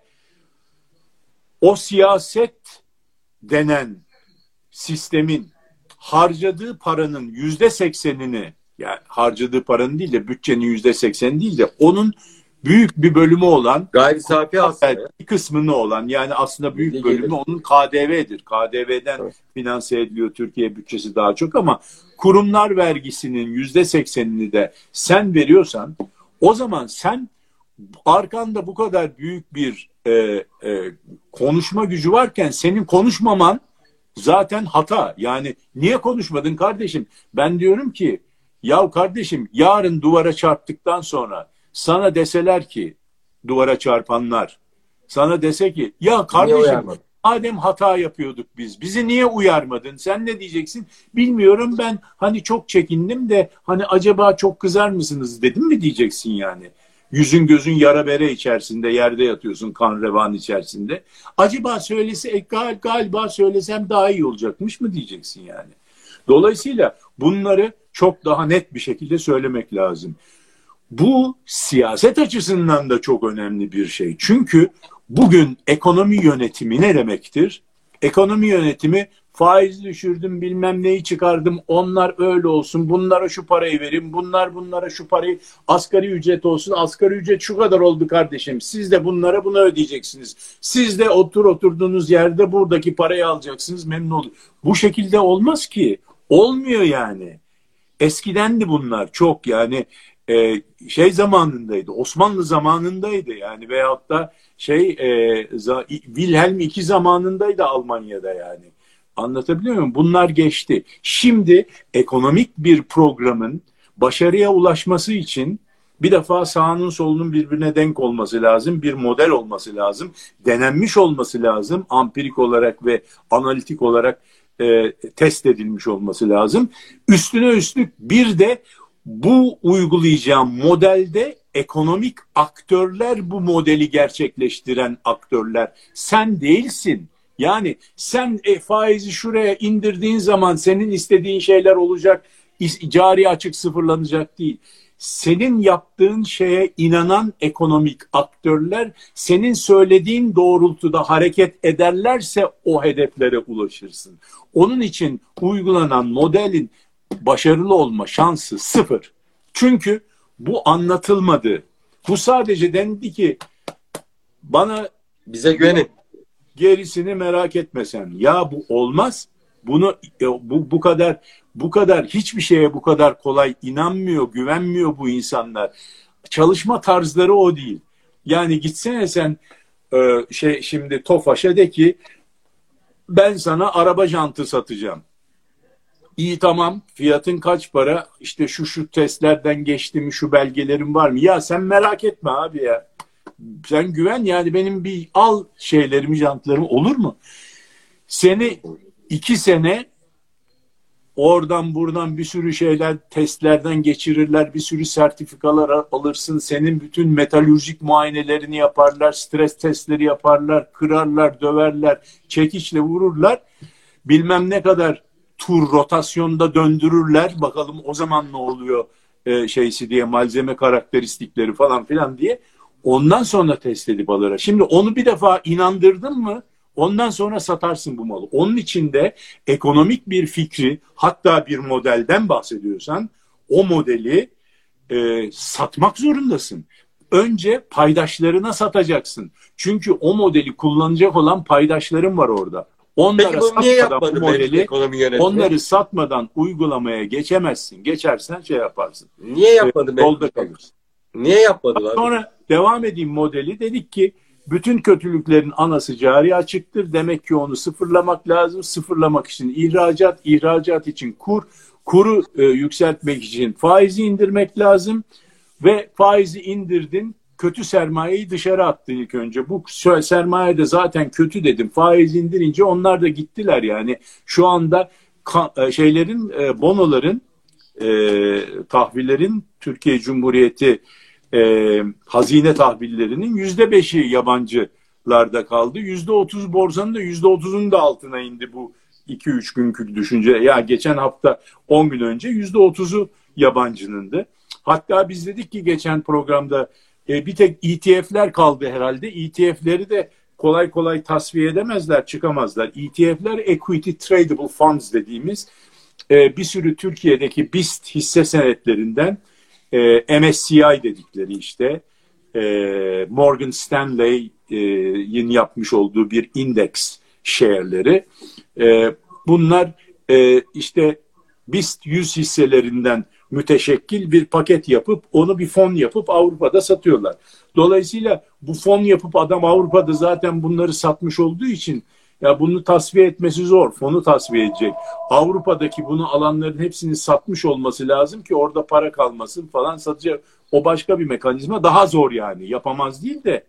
o siyaset denen sistemin harcadığı paranın yüzde seksenini yani harcadığı paranın değil de bütçenin yüzde seksen değil de onun büyük bir bölümü olan gayri safi aslında bir kısmını olan yani aslında büyük bölümü onun KDV'dir. KDV'den evet. finanse ediliyor Türkiye bütçesi daha çok ama kurumlar vergisinin yüzde seksenini de sen veriyorsan o zaman sen arkanda bu kadar büyük bir e, e, konuşma gücü varken senin konuşmaman zaten hata. Yani niye konuşmadın kardeşim? Ben diyorum ki ya kardeşim yarın duvara çarptıktan sonra sana deseler ki duvara çarpanlar sana dese ki ya kardeşim madem hata yapıyorduk biz bizi niye uyarmadın? Sen ne diyeceksin? Bilmiyorum ben hani çok çekindim de hani acaba çok kızar mısınız? dedim mi diyeceksin yani yüzün gözün yara bere içerisinde yerde yatıyorsun kan revan içerisinde acaba söylese e, gal, galiba söylesem daha iyi olacakmış mı diyeceksin yani dolayısıyla bunları çok daha net bir şekilde söylemek lazım bu siyaset açısından da çok önemli bir şey. Çünkü bugün ekonomi yönetimi ne demektir? Ekonomi yönetimi faiz düşürdüm bilmem neyi çıkardım. Onlar öyle olsun. Bunlara şu parayı verin. Bunlar bunlara şu parayı. Asgari ücret olsun. Asgari ücret şu kadar oldu kardeşim. Siz de bunlara bunu ödeyeceksiniz. Siz de otur oturduğunuz yerde buradaki parayı alacaksınız. Memnun olun bu şekilde olmaz ki. Olmuyor yani. Eskidendi bunlar çok yani e, şey zamanındaydı, Osmanlı zamanındaydı yani veyahut da şey e, Wilhelm II zamanındaydı Almanya'da yani. Anlatabiliyor muyum? Bunlar geçti. Şimdi ekonomik bir programın başarıya ulaşması için bir defa sağının solunun birbirine denk olması lazım, bir model olması lazım, denenmiş olması lazım, ampirik olarak ve analitik olarak e, test edilmiş olması lazım. Üstüne üstlük bir de bu uygulayacağım modelde ekonomik aktörler bu modeli gerçekleştiren aktörler. Sen değilsin. Yani sen e, faizi şuraya indirdiğin zaman senin istediğin şeyler olacak, cari açık sıfırlanacak değil. Senin yaptığın şeye inanan ekonomik aktörler senin söylediğin doğrultuda hareket ederlerse o hedeflere ulaşırsın. Onun için uygulanan modelin başarılı olma şansı sıfır. Çünkü bu anlatılmadı. Bu sadece dendi ki bana bize güvenin. Gerisini merak etmesen. Ya bu olmaz. Bunu bu bu kadar bu kadar hiçbir şeye bu kadar kolay inanmıyor, güvenmiyor bu insanlar. Çalışma tarzları o değil. Yani gitsene sen e, şey şimdi Tofaş'a de ki ben sana araba jantı satacağım. İyi tamam fiyatın kaç para? İşte şu şu testlerden geçti mi şu belgelerin var mı? Ya sen merak etme abi ya. Sen güven yani benim bir al şeylerimi jantlarımı olur mu? Seni iki sene oradan buradan bir sürü şeyler testlerden geçirirler bir sürü sertifikalar alırsın senin bütün metalürjik muayenelerini yaparlar stres testleri yaparlar kırarlar döverler çekiçle vururlar bilmem ne kadar tur rotasyonda döndürürler. Bakalım o zaman ne oluyor e, şeysi diye malzeme karakteristikleri falan filan diye. Ondan sonra test edip alır. Şimdi onu bir defa inandırdın mı ondan sonra satarsın bu malı. Onun için de ekonomik bir fikri hatta bir modelden bahsediyorsan o modeli e, satmak zorundasın. Önce paydaşlarına satacaksın. Çünkü o modeli kullanacak olan paydaşların var orada. Onları Peki yapmadı bu modeli, onları satmadan uygulamaya geçemezsin. Geçersen şey yaparsın. Niye yapmadı? E, yolda kalırsın. Niye yapmadılar? Sonra devam edeyim modeli. Dedik ki bütün kötülüklerin anası cari açıktır. Demek ki onu sıfırlamak lazım. Sıfırlamak için ihracat, ihracat için kur, kuru e, yükseltmek için faizi indirmek lazım. Ve faizi indirdin, kötü sermayeyi dışarı attı ilk önce. Bu sermaye de zaten kötü dedim. Faiz indirince onlar da gittiler yani. Şu anda e, şeylerin, e, bonoların, e, tahvillerin Türkiye Cumhuriyeti e, hazine tahvillerinin yüzde beşi yabancılarda kaldı. Yüzde otuz borsanın da yüzde otuzun da altına indi bu iki üç günkü düşünce. Ya geçen hafta on gün önce yüzde otuzu yabancınındı. Hatta biz dedik ki geçen programda e, bir tek ETF'ler kaldı herhalde. ETF'leri de kolay kolay tasfiye edemezler, çıkamazlar. ETF'ler Equity Tradable Funds dediğimiz e, bir sürü Türkiye'deki BIST hisse senetlerinden e, MSCI dedikleri işte e, Morgan Stanley'in yapmış olduğu bir indeks share'leri. E, bunlar e, işte BIST 100 hisselerinden müteşekkil bir paket yapıp onu bir fon yapıp Avrupa'da satıyorlar. Dolayısıyla bu fon yapıp adam Avrupa'da zaten bunları satmış olduğu için ya bunu tasfiye etmesi zor. Fonu tasfiye edecek. Avrupa'daki bunu alanların hepsini satmış olması lazım ki orada para kalmasın falan satacak. O başka bir mekanizma. Daha zor yani. Yapamaz değil de.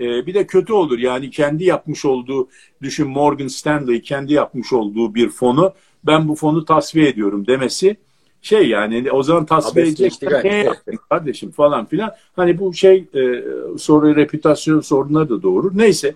Ee, bir de kötü olur. Yani kendi yapmış olduğu, düşün Morgan Stanley kendi yapmış olduğu bir fonu ben bu fonu tasfiye ediyorum demesi şey yani o zaman tasfiye edecek ne (laughs) kardeşim falan filan. Hani bu şey e, soru reputasyon sorunları da doğurur. Neyse.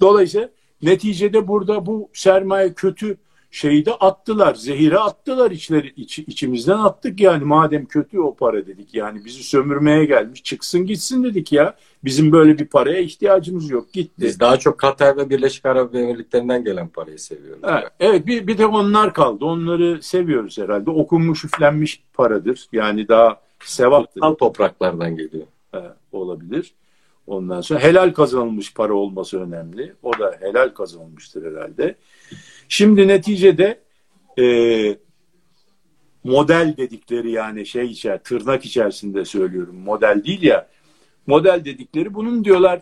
Dolayısıyla Neticede burada bu sermaye kötü şeyi de attılar. Zehire attılar içleri, iç, içimizden attık yani madem kötü o para dedik. Yani bizi sömürmeye gelmiş çıksın gitsin dedik ya. Bizim böyle bir paraya ihtiyacımız yok gitti. Biz daha çok Katar ve Birleşik Arap Emirlikleri'nden gelen parayı seviyoruz. Evet, evet bir, bir de onlar kaldı. Onları seviyoruz herhalde. Okunmuş üflenmiş paradır. Yani daha sevaptır. Kutsal topraklardan geliyor. Evet, olabilir. Ondan sonra helal kazanılmış para olması önemli. O da helal kazanılmıştır herhalde. Şimdi neticede e, model dedikleri yani şey içer, tırnak içerisinde söylüyorum. Model değil ya. Model dedikleri bunun diyorlar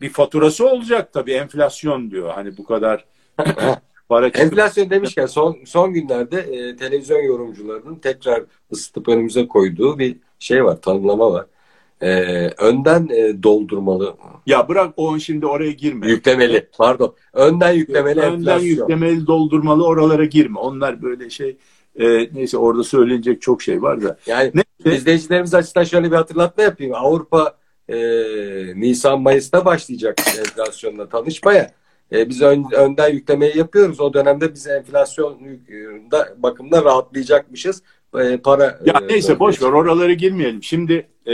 bir faturası olacak tabii enflasyon diyor. Hani bu kadar (laughs) para Enflasyon demişken son son günlerde e, televizyon yorumcularının tekrar ısıtıp önümüze koyduğu bir şey var, tanımlama var e, önden e, doldurmalı. Ya bırak o şimdi oraya girme. Yüklemeli. Pardon. Önden yüklemeli Önden enflasyon. yüklemeli doldurmalı oralara girme. Onlar böyle şey e, neyse orada söylenecek çok şey var da. Yani neyse. izleyicilerimiz açısından şöyle bir hatırlatma yapayım. Avrupa e, Nisan Mayıs'ta başlayacak enflasyonla tanışmaya. E, biz ön, önden yüklemeyi yapıyoruz. O dönemde biz enflasyon da bakımda rahatlayacakmışız. E, para Ya e, neyse boş ver oralara girmeyelim. Şimdi e,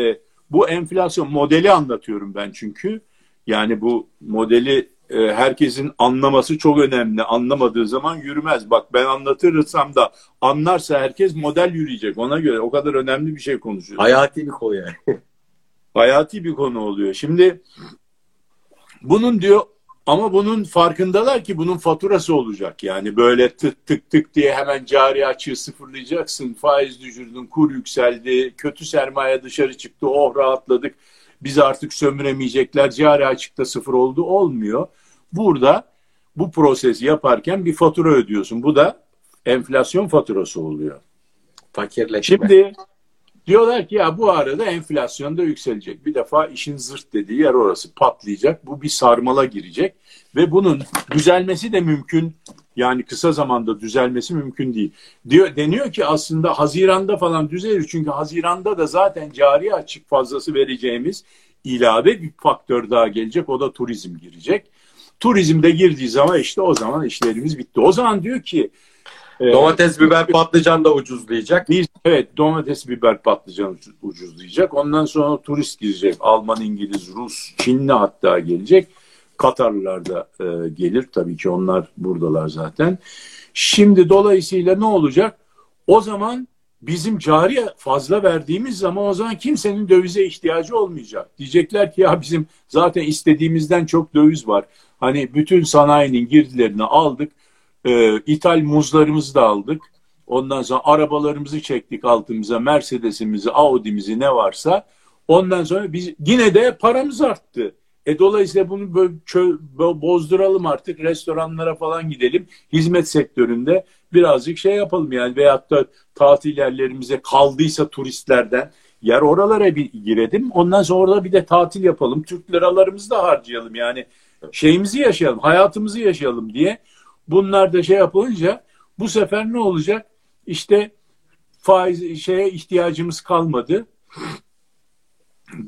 bu enflasyon modeli anlatıyorum ben çünkü. Yani bu modeli e, herkesin anlaması çok önemli. Anlamadığı zaman yürümez. Bak ben anlatırsam da anlarsa herkes model yürüyecek. Ona göre o kadar önemli bir şey konuşuyoruz. Hayati bir konu yani. Hayati bir konu oluyor. Şimdi bunun diyor ama bunun farkındalar ki bunun faturası olacak. Yani böyle tık tık tık diye hemen cari açığı sıfırlayacaksın. Faiz düşürdün, kur yükseldi, kötü sermaye dışarı çıktı, oh rahatladık. Biz artık sömüremeyecekler, cari açıkta sıfır oldu. Olmuyor. Burada bu prosesi yaparken bir fatura ödüyorsun. Bu da enflasyon faturası oluyor. Fakirleşme. Şimdi Diyorlar ki ya bu arada enflasyon da yükselecek. Bir defa işin zırt dediği yer orası patlayacak. Bu bir sarmala girecek ve bunun düzelmesi de mümkün. Yani kısa zamanda düzelmesi mümkün değil. Diyor deniyor ki aslında Haziran'da falan düzelir. Çünkü Haziran'da da zaten cari açık fazlası vereceğimiz ilave bir faktör daha gelecek. O da turizm girecek. Turizmde girdiği zaman işte o zaman işlerimiz bitti. O zaman diyor ki domates, biber, patlıcan da ucuzlayacak. Bir, evet domates, biber, patlıcan ucuzlayacak. Ondan sonra turist girecek. Alman, İngiliz, Rus, Çinli hatta gelecek. Katarlılar da e, gelir. Tabii ki onlar buradalar zaten. Şimdi dolayısıyla ne olacak? O zaman bizim cari fazla verdiğimiz zaman o zaman kimsenin dövize ihtiyacı olmayacak. Diyecekler ki ya bizim zaten istediğimizden çok döviz var. Hani bütün sanayinin girdilerini aldık e, ithal muzlarımızı da aldık. Ondan sonra arabalarımızı çektik altımıza. Mercedes'imizi, Audi'mizi ne varsa. Ondan sonra biz yine de paramız arttı. E dolayısıyla bunu böyle çö, bozduralım artık restoranlara falan gidelim. Hizmet sektöründe birazcık şey yapalım yani veyahut da tatil yerlerimize kaldıysa turistlerden yer oralara bir girelim. Ondan sonra orada bir de tatil yapalım. Türk liralarımızı da harcayalım yani şeyimizi yaşayalım, hayatımızı yaşayalım diye Bunlar da şey yapılınca bu sefer ne olacak? İşte faiz şeye ihtiyacımız kalmadı.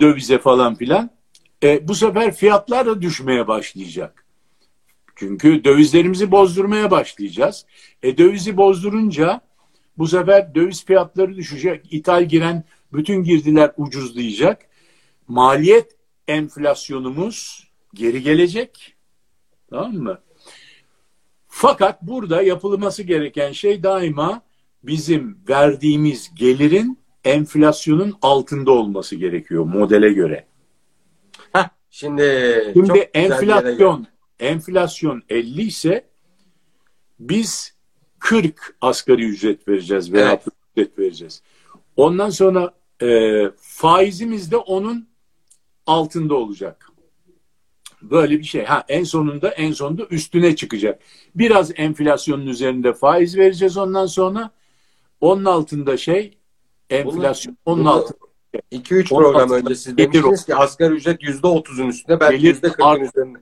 Dövize falan filan. E, bu sefer fiyatlar da düşmeye başlayacak. Çünkü dövizlerimizi bozdurmaya başlayacağız. E dövizi bozdurunca bu sefer döviz fiyatları düşecek. İthal giren bütün girdiler ucuzlayacak. Maliyet enflasyonumuz geri gelecek. Tamam mı? Fakat burada yapılması gereken şey daima bizim verdiğimiz gelirin enflasyonun altında olması gerekiyor modele göre. Heh, şimdi şimdi enflasyon enflasyon 50 ise biz 40 asgari ücret vereceğiz veya evet. müddet vereceğiz. Ondan sonra e, faizimiz de onun altında olacak. Böyle bir şey. Ha en sonunda en sonunda üstüne çıkacak. Biraz enflasyonun üzerinde faiz vereceğiz ondan sonra. Onun altında şey enflasyon. Bunu, onun bunu, altında 2-3 program önce siz demiştiniz ki asgari ücret %30'un üstünde belki gelir, %40'ın art, üzerinde.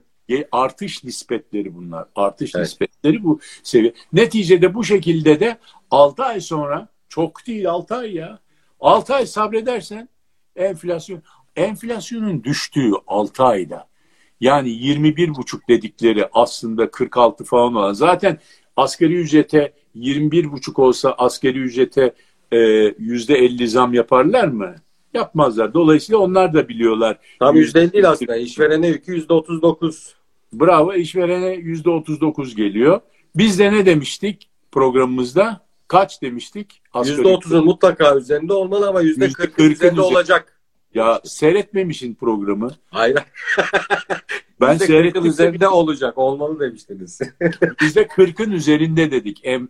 Artış nispetleri bunlar. Artış evet. nispetleri bu seviye. Neticede bu şekilde de 6 ay sonra çok değil 6 ay ya. 6 ay sabredersen enflasyon enflasyonun düştüğü 6 ayda yani 21 buçuk dedikleri aslında 46 falan olan zaten asgari ücrete 21 buçuk olsa asgari ücrete e, yüzde 50 zam yaparlar mı? Yapmazlar. Dolayısıyla onlar da biliyorlar. Tam yüzde 50 değil aslında. İşverene yükü yüzde 39. Bravo. işverene yüzde 39 geliyor. Biz de ne demiştik programımızda? Kaç demiştik? Yüzde 30'un mutlaka üzerinde olmalı ama yüzde 40'ın üzerinde olacak. Ya seyretmemişsin programı. Hayır. (laughs) ben seyrettim. üzerinde olacak. Olmalı demiştiniz. (laughs) Bizde 40'ın üzerinde dedik. En,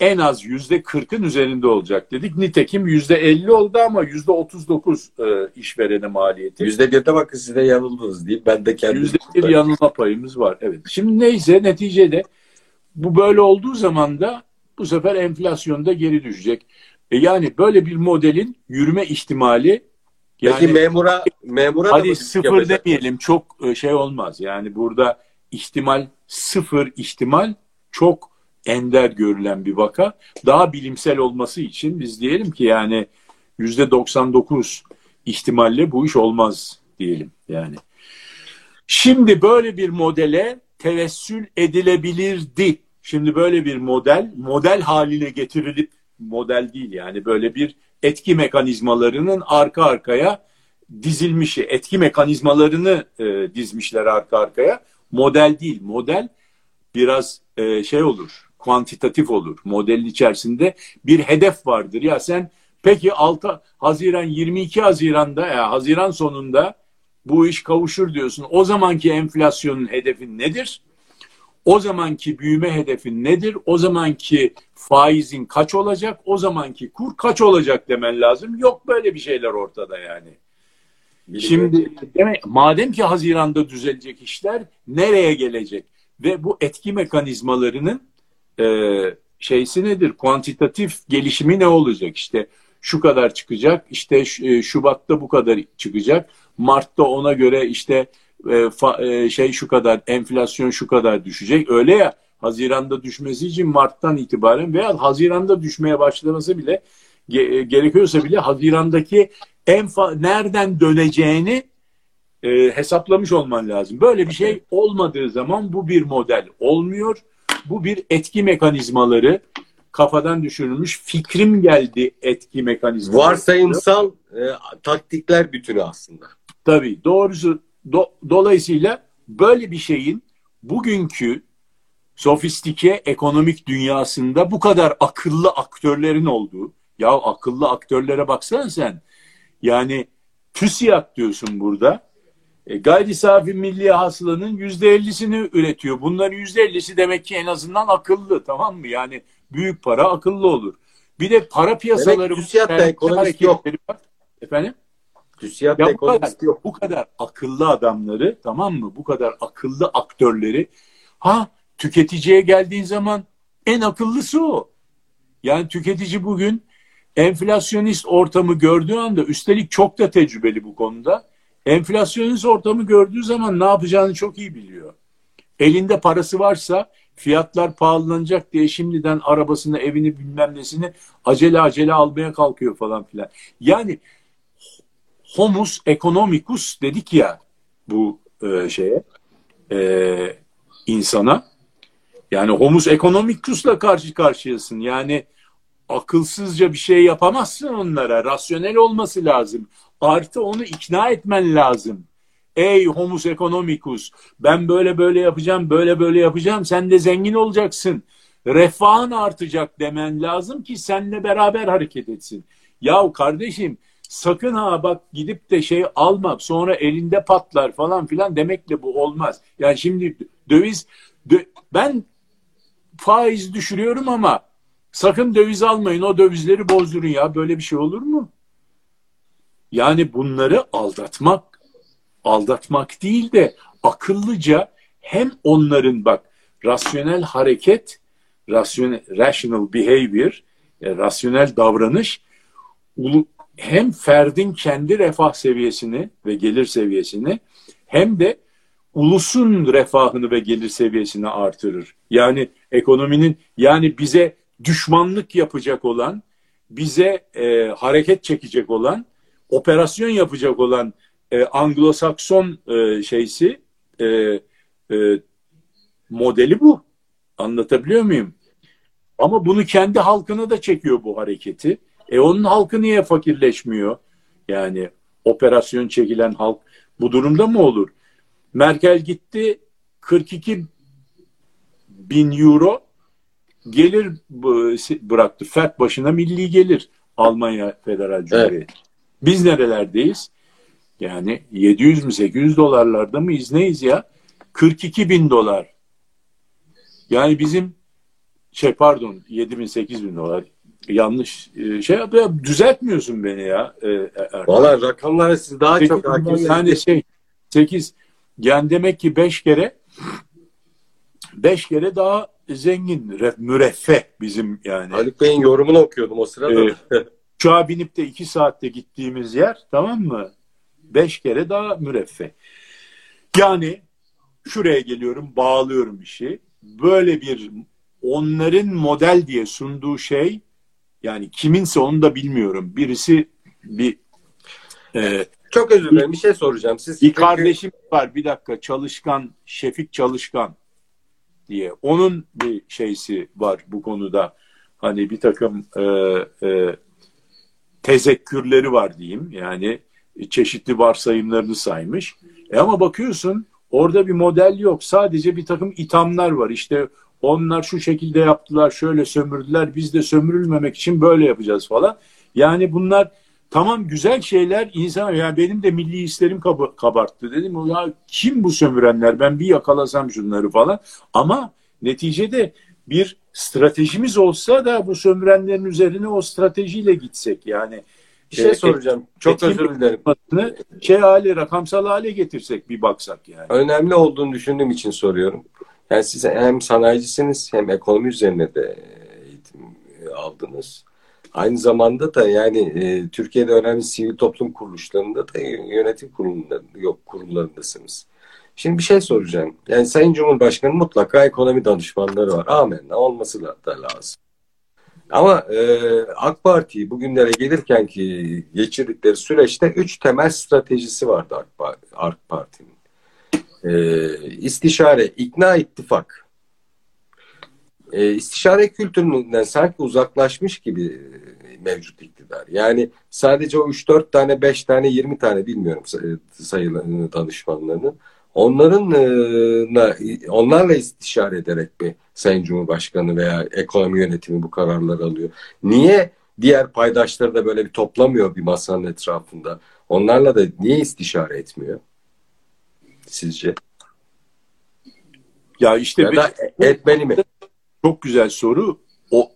en az yüzde 40'ın üzerinde olacak dedik. Nitekim yüzde 50 oldu ama yüzde 39 e, işverene maliyeti. Yüzde birde bakın siz de yanıldınız deyip ben de kendim. Yüzde bir yanılma payımız var. Evet. Şimdi neyse neticede bu böyle olduğu zaman da bu sefer enflasyonda geri düşecek. E yani böyle bir modelin yürüme ihtimali yani, Peki memura memura hadi da sıfır yapacak? demeyelim çok e, şey olmaz. Yani burada ihtimal sıfır ihtimal çok ender görülen bir vaka. Daha bilimsel olması için biz diyelim ki yani yüzde 99 ihtimalle bu iş olmaz diyelim yani. Şimdi böyle bir modele tevessül edilebilirdi. Şimdi böyle bir model model haline getirilip model değil yani böyle bir etki mekanizmalarının arka arkaya dizilmişi, etki mekanizmalarını e, dizmişler arka arkaya. Model değil, model biraz e, şey olur, kuantitatif olur. Modelin içerisinde bir hedef vardır. Ya sen peki 6 Haziran 22 Haziran'da ya Haziran sonunda bu iş kavuşur diyorsun. O zamanki enflasyonun hedefin nedir? O zamanki büyüme hedefin nedir? O zamanki faizin kaç olacak? O zamanki kur kaç olacak demen lazım. Yok böyle bir şeyler ortada yani. Şimdi demek, madem ki Haziran'da düzelecek işler nereye gelecek? Ve bu etki mekanizmalarının e, şeysi nedir? Kuantitatif gelişimi ne olacak? İşte şu kadar çıkacak, işte e, Şubat'ta bu kadar çıkacak, Mart'ta ona göre işte e, fa, e, şey şu kadar, enflasyon şu kadar düşecek. Öyle ya Haziran'da düşmesi için Mart'tan itibaren veya Haziran'da düşmeye başlaması bile ge, gerekiyorsa bile Haziran'daki en nereden döneceğini e, hesaplamış olman lazım. Böyle bir şey olmadığı zaman bu bir model olmuyor. Bu bir etki mekanizmaları kafadan düşürülmüş fikrim geldi etki mekanizması. Varsayımsal e, taktikler bütünü aslında. Tabii doğrusu do, dolayısıyla böyle bir şeyin bugünkü sofistike ekonomik dünyasında bu kadar akıllı aktörlerin olduğu ya akıllı aktörlere baksana sen yani TÜSİAD diyorsun burada. E, gayri safi milli hasılanın yüzde ellisini üretiyor. Bunların yüzde ellisi demek ki en azından akıllı tamam mı? Yani büyük para akıllı olur. Bir de para piyasaları... Demek TÜSİAD'da ekonomist yok. Var. Efendim? TÜSİAD'da ya ekonomist yok. Bu kadar akıllı adamları tamam mı? Bu kadar akıllı aktörleri ha tüketiciye geldiğin zaman en akıllısı o. Yani tüketici bugün enflasyonist ortamı gördüğü anda üstelik çok da tecrübeli bu konuda. Enflasyonist ortamı gördüğü zaman ne yapacağını çok iyi biliyor. Elinde parası varsa fiyatlar pahalanacak diye şimdiden arabasını, evini bilmem nesini acele acele almaya kalkıyor falan filan. Yani homus economicus dedik ya bu e, şeye e, insana. Yani homus economicus'la karşı karşıyasın. Yani akılsızca bir şey yapamazsın onlara. Rasyonel olması lazım. Artı onu ikna etmen lazım. Ey homus economicus ben böyle böyle yapacağım, böyle böyle yapacağım. Sen de zengin olacaksın. Refahın artacak demen lazım ki seninle beraber hareket etsin. Yahu kardeşim sakın ha bak gidip de şey alma sonra elinde patlar falan filan demekle bu olmaz. Yani şimdi döviz dö, ben faiz düşürüyorum ama sakın döviz almayın o dövizleri bozdurun ya böyle bir şey olur mu? Yani bunları aldatmak, aldatmak değil de akıllıca hem onların bak rasyonel hareket, rasyonel, rational behavior, yani rasyonel davranış hem ferdin kendi refah seviyesini ve gelir seviyesini hem de ulusun refahını ve gelir seviyesini artırır. Yani ekonominin yani bize düşmanlık yapacak olan, bize e, hareket çekecek olan, operasyon yapacak olan e, Anglo-Sakson e, şeysi e, e, modeli bu. Anlatabiliyor muyum? Ama bunu kendi halkına da çekiyor bu hareketi. E onun halkı niye fakirleşmiyor? Yani operasyon çekilen halk bu durumda mı olur? Merkel gitti 42 bin euro gelir bıraktı. Fert başına milli gelir Almanya Federal Cumhuriyeti. Evet. Biz nerelerdeyiz? Yani 700 mü 800 dolarlarda mıyız neyiz ya? 42 bin dolar. Yani bizim şey pardon 7 bin 8 bin dolar yanlış e, şey yapıyor. Düzeltmiyorsun beni ya. E, Valla rakamlara siz daha Peki, çok hakimsiniz. Yani şey 8 yani demek ki 5 kere 5 kere daha zengin, müreffeh bizim yani. Haluk Bey'in yorumunu okuyordum o sırada. Ee, uçağa binip de 2 saatte gittiğimiz yer tamam mı? 5 kere daha müreffeh. Yani şuraya geliyorum, bağlıyorum işi. Böyle bir onların model diye sunduğu şey yani kiminse onu da bilmiyorum. Birisi bir e, çok özür dilerim bir şey soracağım. Siz bir kardeşim var bir dakika Çalışkan Şefik Çalışkan diye. Onun bir şeysi var bu konuda. Hani bir takım e, e, tezekkürleri var diyeyim. Yani çeşitli varsayımlarını saymış. E ama bakıyorsun orada bir model yok. Sadece bir takım ithamlar var. İşte onlar şu şekilde yaptılar, şöyle sömürdüler. Biz de sömürülmemek için böyle yapacağız falan. Yani bunlar tamam güzel şeyler insan yani benim de milli hislerim kab kabarttı dedim ya kim bu sömürenler ben bir yakalasam şunları falan ama neticede bir stratejimiz olsa da bu sömürenlerin üzerine o stratejiyle gitsek yani bir şey e, soracağım. Çok özür dilerim. Şey hale, rakamsal hale getirsek bir baksak yani. Önemli olduğunu düşündüğüm için soruyorum. Yani siz hem sanayicisiniz hem ekonomi üzerine de eğitim aldınız. Aynı zamanda da yani e, Türkiye'de önemli sivil toplum kuruluşlarında da yönetim kurulunda, yok kurullarındasınız. Şimdi bir şey soracağım. Yani Sayın Cumhurbaşkanı mutlaka ekonomi danışmanları var. Amenna olması da, lazım. Ama e, AK Parti bugünlere gelirken ki geçirdikleri süreçte üç temel stratejisi vardı AK, AK Parti'nin. E, istişare, ikna ittifak. E, istişare kültüründen sanki uzaklaşmış gibi mevcut iktidar. Yani sadece o 3-4 tane, 5 tane, 20 tane bilmiyorum sayılarını danışmanlarının. Onların onlarla istişare ederek bir Sayın Cumhurbaşkanı veya ekonomi yönetimi bu kararları alıyor. Niye diğer paydaşları da böyle bir toplamıyor bir masanın etrafında? Onlarla da niye istişare etmiyor? Sizce? Ya işte ya da etmeli mi? Çok güzel soru. O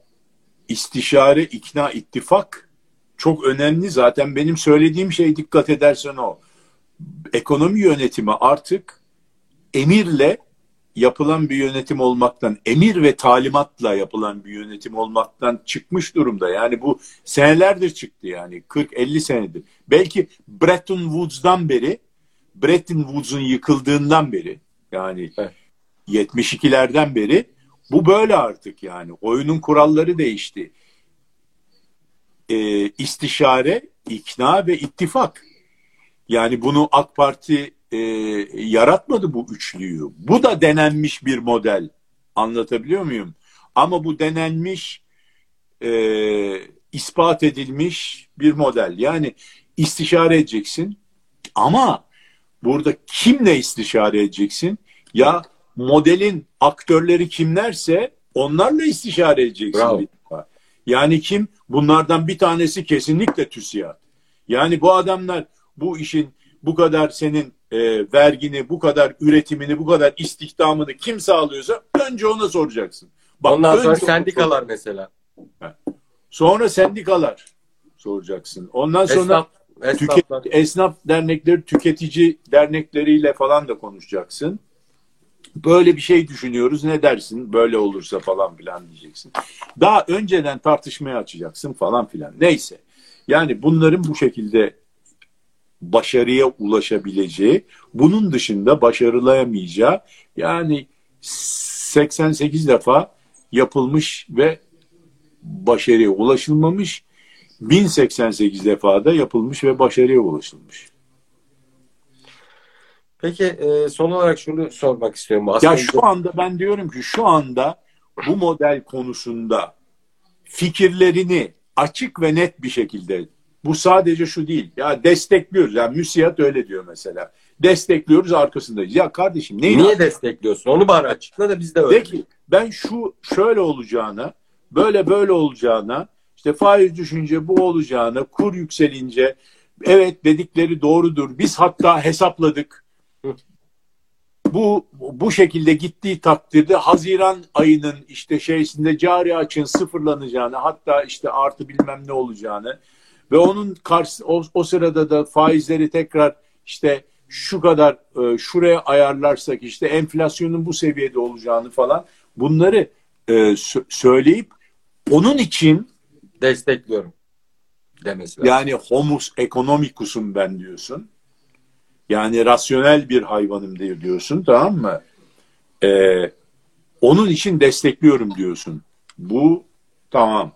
istişare, ikna, ittifak çok önemli. Zaten benim söylediğim şey dikkat edersen o. Ekonomi yönetimi artık emirle yapılan bir yönetim olmaktan, emir ve talimatla yapılan bir yönetim olmaktan çıkmış durumda. Yani bu senelerdir çıktı yani 40-50 senedir. Belki Bretton Woods'dan beri, Bretton Woods'un yıkıldığından beri yani evet. 72'lerden beri bu böyle artık yani. Oyunun kuralları değişti. Ee, istişare, ikna ve ittifak. Yani bunu AK Parti e, yaratmadı bu üçlüyü. Bu da denenmiş bir model. Anlatabiliyor muyum? Ama bu denenmiş, e, ispat edilmiş bir model. Yani istişare edeceksin ama burada kimle istişare edeceksin? Ya modelin aktörleri kimlerse onlarla istişare edeceksin. Bravo. Yani kim? Bunlardan bir tanesi kesinlikle TÜSİAD. Yani bu adamlar bu işin bu kadar senin e, vergini, bu kadar üretimini, bu kadar istihdamını kim sağlıyorsa önce ona soracaksın. Bak, Ondan sonra sendikalar mesela. Sonra sendikalar soracaksın. Ondan sonra esnaf, tüket, esnaf dernekleri, tüketici dernekleriyle falan da konuşacaksın. Böyle bir şey düşünüyoruz ne dersin böyle olursa falan filan diyeceksin. Daha önceden tartışmaya açacaksın falan filan. Neyse. Yani bunların bu şekilde başarıya ulaşabileceği, bunun dışında başarılayamayacağı yani 88 defa yapılmış ve başarıya ulaşılmamış, 1088 defa da yapılmış ve başarıya ulaşılmış. Peki e, son olarak şunu sormak istiyorum. Aslında... Ya şu anda ben diyorum ki şu anda bu model konusunda fikirlerini açık ve net bir şekilde bu sadece şu değil. Ya destekliyoruz. Yani müsiyat öyle diyor mesela. Destekliyoruz arkasındayız. Ya kardeşim neyi Niye destekliyorsun? Onu bana açıkla da biz de öyle. Peki ben şu şöyle olacağına böyle böyle olacağına işte faiz düşünce bu olacağına kur yükselince evet dedikleri doğrudur. Biz hatta hesapladık. Bu bu şekilde gittiği takdirde Haziran ayının işte şeysinde cari açın sıfırlanacağını hatta işte artı bilmem ne olacağını ve onun karşı o, o sırada da faizleri tekrar işte şu kadar e, şuraya ayarlarsak işte enflasyonun bu seviyede olacağını falan bunları e, söyleyip onun için destekliyorum demesi lazım. Yani homus economicus'um ben diyorsun. Yani rasyonel bir hayvanım diyorsun tamam mı? Ee, onun için destekliyorum diyorsun. Bu tamam.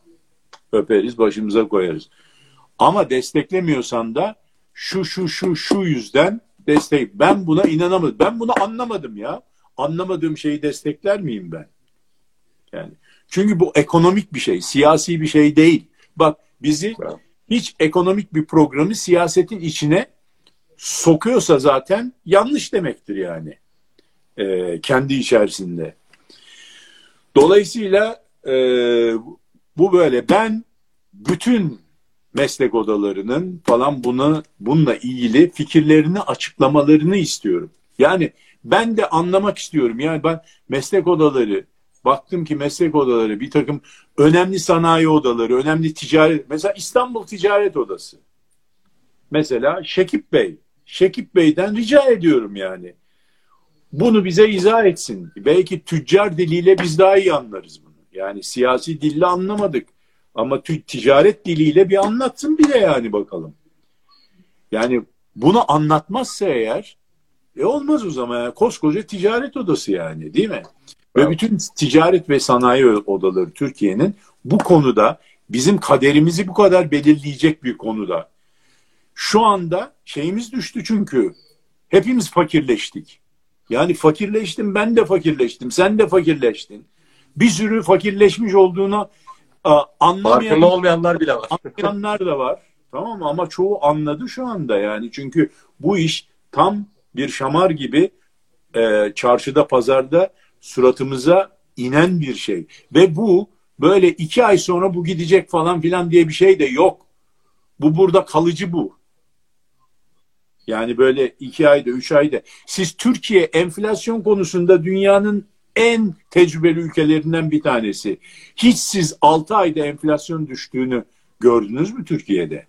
Öperiz başımıza koyarız. Ama desteklemiyorsan da şu şu şu şu yüzden destek. Ben buna inanamadım. Ben bunu anlamadım ya. Anlamadığım şeyi destekler miyim ben? Yani çünkü bu ekonomik bir şey, siyasi bir şey değil. Bak bizi hiç ekonomik bir programı siyasetin içine sokuyorsa zaten yanlış demektir yani. E, kendi içerisinde. Dolayısıyla e, bu böyle. Ben bütün meslek odalarının falan bunu bununla ilgili fikirlerini açıklamalarını istiyorum. Yani ben de anlamak istiyorum. Yani ben meslek odaları baktım ki meslek odaları bir takım önemli sanayi odaları, önemli ticaret mesela İstanbul Ticaret Odası. Mesela Şekip Bey. Şekip Bey'den rica ediyorum yani. Bunu bize izah etsin. Belki tüccar diliyle biz daha iyi anlarız bunu. Yani siyasi dille anlamadık. Ama ticaret diliyle bir anlatsın bile yani bakalım. Yani bunu anlatmazsa eğer e olmaz o zaman. Yani. Koskoca ticaret odası yani değil mi? Ve bütün ticaret ve sanayi odaları Türkiye'nin bu konuda bizim kaderimizi bu kadar belirleyecek bir konuda. Şu anda şeyimiz düştü çünkü hepimiz fakirleştik. Yani fakirleştim ben de fakirleştim sen de fakirleştin. Bir sürü fakirleşmiş olduğunu anlamayan Farkında olmayanlar bile var. Anlayanlar da var. Tamam mı? Ama çoğu anladı şu anda yani. Çünkü bu iş tam bir şamar gibi e, çarşıda, pazarda suratımıza inen bir şey. Ve bu böyle iki ay sonra bu gidecek falan filan diye bir şey de yok. Bu burada kalıcı bu. Yani böyle iki ayda, üç ayda. Siz Türkiye enflasyon konusunda dünyanın en tecrübeli ülkelerinden bir tanesi. Hiç siz 6 ayda enflasyon düştüğünü gördünüz mü Türkiye'de?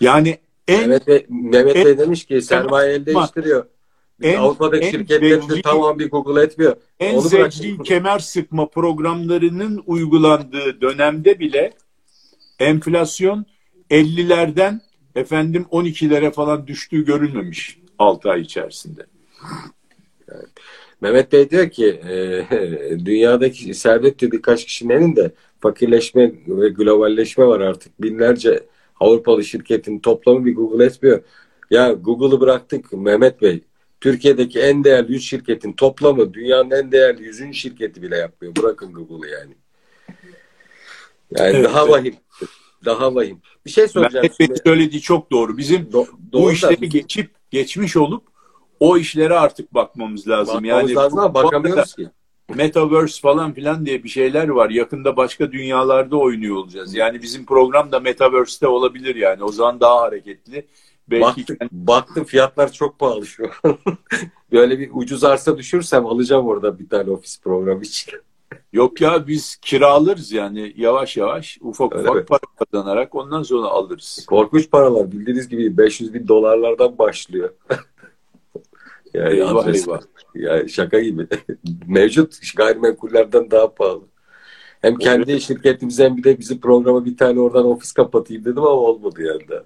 Yani en, Mehmet Bey, Mehmet Bey demiş ki sermaye el değiştiriyor. En, Avrupa'daki en şirketler de tamam bir Google etmiyor. En Onu zevkli kemer sıkma programlarının uygulandığı dönemde bile enflasyon 50'lerden efendim 12'lere falan düştüğü görülmemiş 6 ay içerisinde. Evet. Mehmet Bey diyor ki e, (laughs) dünyadaki servet birkaç kişinin elinde fakirleşme ve globalleşme var artık. Binlerce Avrupalı şirketin toplamı bir Google etmiyor. Ya Google'ı bıraktık Mehmet Bey. Türkiye'deki en değerli 100 şirketin toplamı dünyanın en değerli 100. şirketi bile yapmıyor. Bırakın Google'ı yani. Yani evet, daha vahim. Daha vahim. Bir şey soracağım. Mehmet söylediği çok doğru. Bizim Do- doğru bu işleri da. geçip geçmiş olup o işlere artık bakmamız lazım. Bakmamız yani lazım ama bakamıyoruz ki. Metaverse falan filan diye bir şeyler var. Yakında başka dünyalarda oynuyor olacağız. Yani bizim program da Metaverse'te olabilir yani. O zaman daha hareketli. Belki baktım, baktım fiyatlar çok pahalı şu an. (laughs) Böyle bir ucuz arsa düşürsem alacağım orada bir tane ofis programı için. (laughs) Yok ya biz kiralarız yani yavaş yavaş ufak Öyle ufak mi? para kazanarak ondan sonra alırız. Korkunç paralar bildiğiniz gibi 500 bin dolarlardan başlıyor. (laughs) yani Eyvah eyvah. Ya şaka gibi. Mevcut gayrimenkullerden daha pahalı. Hem kendi şirketimiz hem bir de bizim programa bir tane oradan ofis kapatayım dedim ama olmadı yani daha.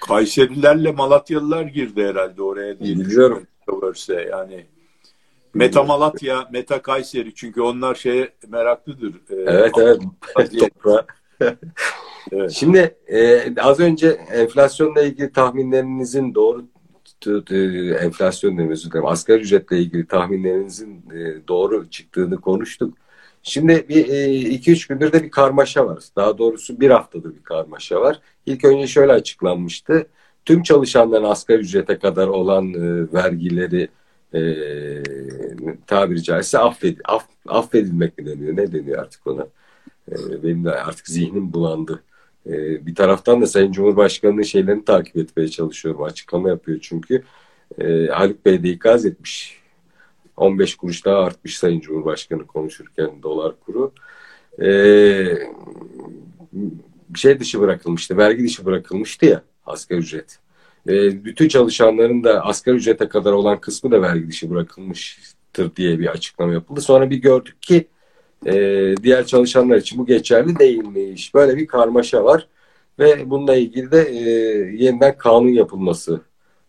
Kayserilerle Malatyalılar girdi herhalde oraya diye Biliyorum. düşünüyorum. Yani Meta Malatya, Meta Kayseri çünkü onlar şeye meraklıdır. Ee, Evet evet. Toprağa. Evet. Şimdi e, az önce enflasyonla ilgili tahminlerinizin doğru enflasyon dilerim. Asgari ücretle ilgili tahminlerinizin e, doğru çıktığını konuştuk. Şimdi bir e, iki üç gündür de bir karmaşa var. Daha doğrusu bir haftadır bir karmaşa var. İlk önce şöyle açıklanmıştı. Tüm çalışanların asgari ücrete kadar olan e, vergileri e, tabiri caizse affed, aff, affedilmek mi deniyor? Ne deniyor artık ona? E, benim de artık zihnim bulandı. E, bir taraftan da Sayın Cumhurbaşkanı'nın şeylerini takip etmeye çalışıyorum. Açıklama yapıyor çünkü. E, Haluk Bey de ikaz etmiş. 15 kuruş daha artmış Sayın Cumhurbaşkanı konuşurken dolar kuru. E, bir şey dışı bırakılmıştı. Vergi dışı bırakılmıştı ya asgari ücret. E, bütün çalışanların da asgari ücrete kadar olan kısmı da vergi dışı bırakılmıştır diye bir açıklama yapıldı. Sonra bir gördük ki e, diğer çalışanlar için bu geçerli değilmiş. Böyle bir karmaşa var ve bununla ilgili de e, yeniden kanun yapılması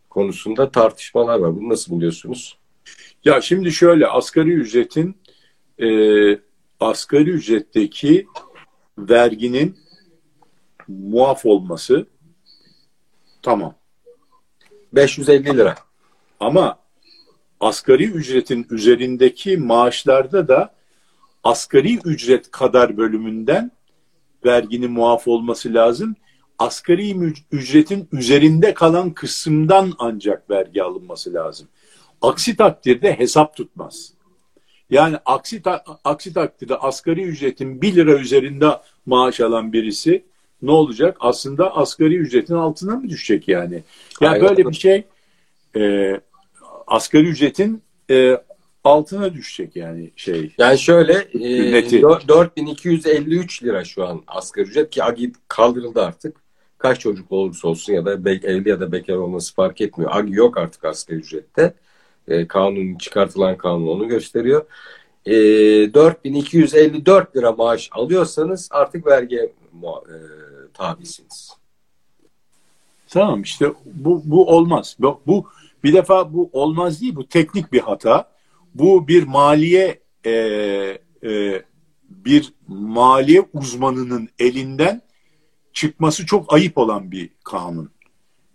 konusunda tartışmalar var. Bunu nasıl buluyorsunuz? Ya şimdi şöyle asgari ücretin e, asgari ücretteki verginin muaf olması tamam. 550 lira. Ama asgari ücretin üzerindeki maaşlarda da asgari ücret kadar bölümünden verginin muaf olması lazım. Asgari ücretin üzerinde kalan kısımdan ancak vergi alınması lazım. Aksi takdirde hesap tutmaz. Yani aksi, ta- aksi takdirde asgari ücretin 1 lira üzerinde maaş alan birisi ne olacak? Aslında asgari ücretin altına mı düşecek yani? Yani Aynen. böyle bir şey e, asgari ücretin e, altına düşecek yani şey. Yani şöyle e, Neti. dö- 4253 lira şu an asgari ücret ki agi kaldırıldı artık. Kaç çocuk olursa olsun ya da evli ya da bekar olması fark etmiyor. Agi yok artık asgari ücrette. E, kanun çıkartılan kanun onu gösteriyor. E, 4254 lira maaş alıyorsanız artık vergiye e, tabisiniz. Tamam işte bu, bu olmaz. Bu, bu bir defa bu olmaz değil bu teknik bir hata. Bu bir maliye e, e, bir maliye uzmanının elinden çıkması çok ayıp olan bir kanun.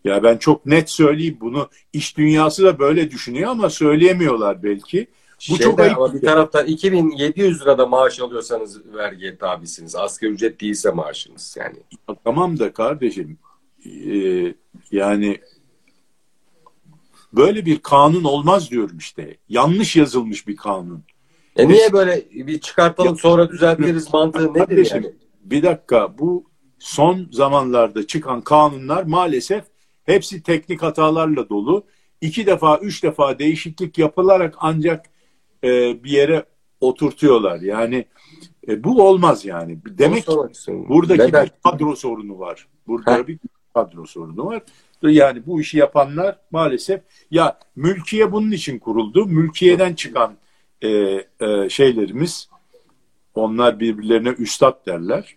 Ya ben çok net söyleyeyim bunu. İş dünyası da böyle düşünüyor ama söyleyemiyorlar belki. Bu Şeyde çok ayıp. ama bir taraftan 2700 lirada maaş alıyorsanız vergiye tabisiniz. Asgari ücret değilse maaşınız yani. Tamam da kardeşim e, yani böyle bir kanun olmaz diyorum işte. Yanlış yazılmış bir kanun. E niye böyle bir çıkartalım Ya- sonra düzeltiriz mantığı nedir Kardeşim, yani? Bir dakika bu son zamanlarda çıkan kanunlar maalesef hepsi teknik hatalarla dolu. İki defa, üç defa değişiklik yapılarak ancak e, bir yere oturtuyorlar. Yani e, bu olmaz yani. Demek ki buradaki Neden? bir kadro sorunu var. Burada Heh. bir kadro sorunu var. Yani bu işi yapanlar maalesef ya mülkiye bunun için kuruldu. Mülkiyeden çıkan e, e, şeylerimiz onlar birbirlerine üstad derler.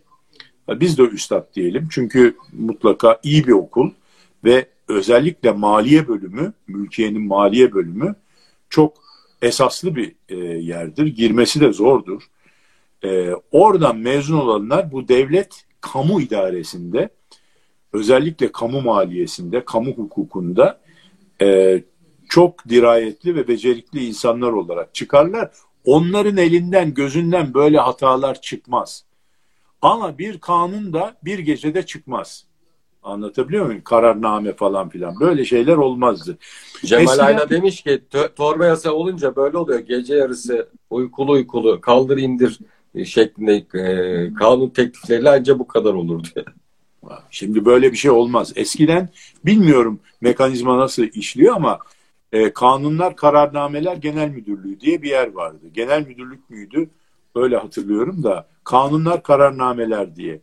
Biz de üstad diyelim. Çünkü mutlaka iyi bir okul ve özellikle maliye bölümü, mülkiyenin maliye bölümü çok esaslı bir e, yerdir. Girmesi de zordur. E, oradan mezun olanlar bu devlet kamu idaresinde özellikle kamu maliyesinde, kamu hukukunda e, çok dirayetli ve becerikli insanlar olarak çıkarlar. Onların elinden, gözünden böyle hatalar çıkmaz. Ama bir kanun da bir gecede çıkmaz. Anlatabiliyor muyum? Kararname falan filan. Böyle şeyler olmazdı. Cemal Eskiden- Ayla demiş ki "Tö- torba yasa olunca böyle oluyor. Gece yarısı uykulu uykulu kaldır indir e, şeklinde e, kanun teklifleriyle ancak bu kadar olur diyor. Şimdi böyle bir şey olmaz. Eskiden bilmiyorum mekanizma nasıl işliyor ama e, kanunlar, kararnameler genel müdürlüğü diye bir yer vardı. Genel müdürlük müydü? öyle hatırlıyorum da kanunlar kararnameler diye.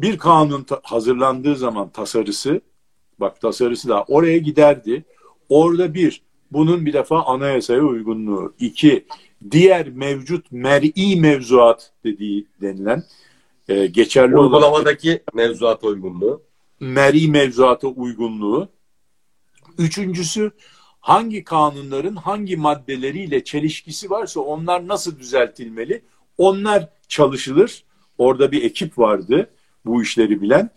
Bir kanun hazırlandığı zaman tasarısı bak tasarısı da oraya giderdi. Orada bir bunun bir defa anayasaya uygunluğu. iki diğer mevcut mer'i mevzuat dediği denilen e, geçerli Uygulamadaki olan mevzuat uygunluğu. Mer'i mevzuata uygunluğu. Üçüncüsü hangi kanunların hangi maddeleriyle çelişkisi varsa onlar nasıl düzeltilmeli? Onlar çalışılır. Orada bir ekip vardı bu işleri bilen.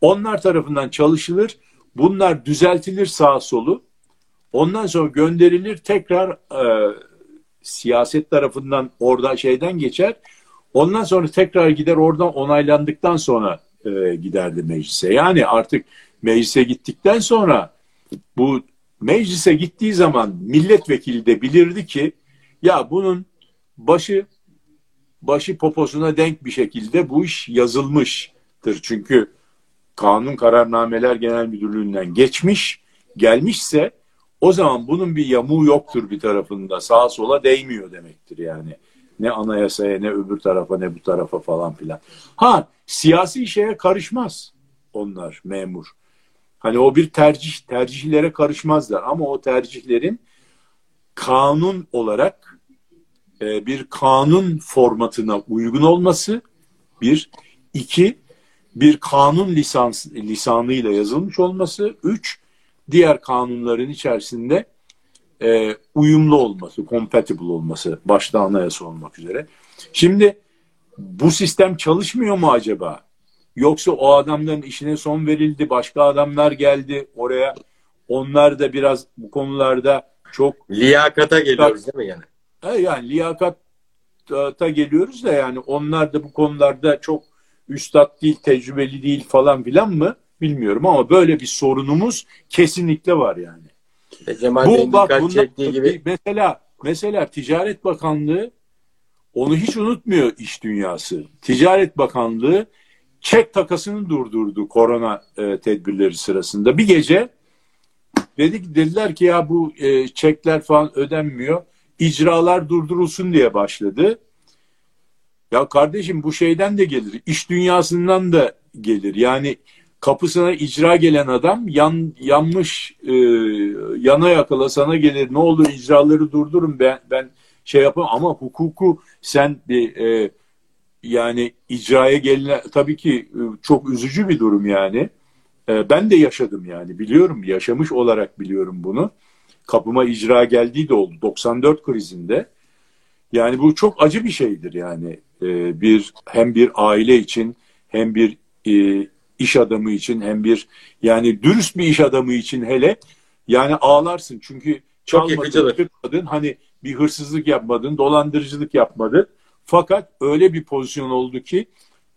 Onlar tarafından çalışılır. Bunlar düzeltilir sağ solu. Ondan sonra gönderilir tekrar e, siyaset tarafından orada şeyden geçer. Ondan sonra tekrar gider oradan onaylandıktan sonra e, giderdi meclise. Yani artık meclise gittikten sonra bu meclise gittiği zaman milletvekili de bilirdi ki ya bunun başı başı poposuna denk bir şekilde bu iş yazılmıştır. Çünkü Kanun Kararnameler Genel Müdürlüğü'nden geçmiş, gelmişse o zaman bunun bir yamuğu yoktur bir tarafında. Sağa sola değmiyor demektir yani. Ne anayasaya ne öbür tarafa ne bu tarafa falan filan. Ha siyasi şeye karışmaz onlar memur. Hani o bir tercih, tercihlere karışmazlar ama o tercihlerin kanun olarak e, bir kanun formatına uygun olması bir, iki bir kanun lisans lisanıyla yazılmış olması, üç diğer kanunların içerisinde e, uyumlu olması, compatible olması, başta anayasa olmak üzere. Şimdi bu sistem çalışmıyor mu acaba? Yoksa o adamların işine son verildi, başka adamlar geldi oraya. Onlar da biraz bu konularda çok... Liyakata geliyoruz değil mi yani? E yani liyakata geliyoruz da yani onlar da bu konularda çok üstad değil, tecrübeli değil falan filan mı bilmiyorum ama böyle bir sorunumuz kesinlikle var yani. E Cemal Bu bak bundan, gibi. mesela mesela Ticaret Bakanlığı onu hiç unutmuyor iş dünyası. Ticaret Bakanlığı çek takasını durdurdu korona e, tedbirleri sırasında. Bir gece dedik dediler ki ya bu e, çekler falan ödenmiyor. İcralar durdurulsun diye başladı. Ya kardeşim bu şeyden de gelir. iş dünyasından da gelir. Yani kapısına icra gelen adam yan, yanmış e, yana yakala sana gelir. Ne olur icraları durdurun ben ben şey yapamam ama hukuku sen bir e, yani icraya gelene tabii ki e, çok üzücü bir durum yani. E, ben de yaşadım yani biliyorum yaşamış olarak biliyorum bunu. Kapıma icra geldiği de oldu 94 krizinde. Yani bu çok acı bir şeydir yani e, bir hem bir aile için hem bir iş adamı için hem bir yani dürüst bir iş adamı için hele yani ağlarsın çünkü çalmadın, kırmadın hani bir hırsızlık yapmadın, dolandırıcılık yapmadın. Fakat öyle bir pozisyon oldu ki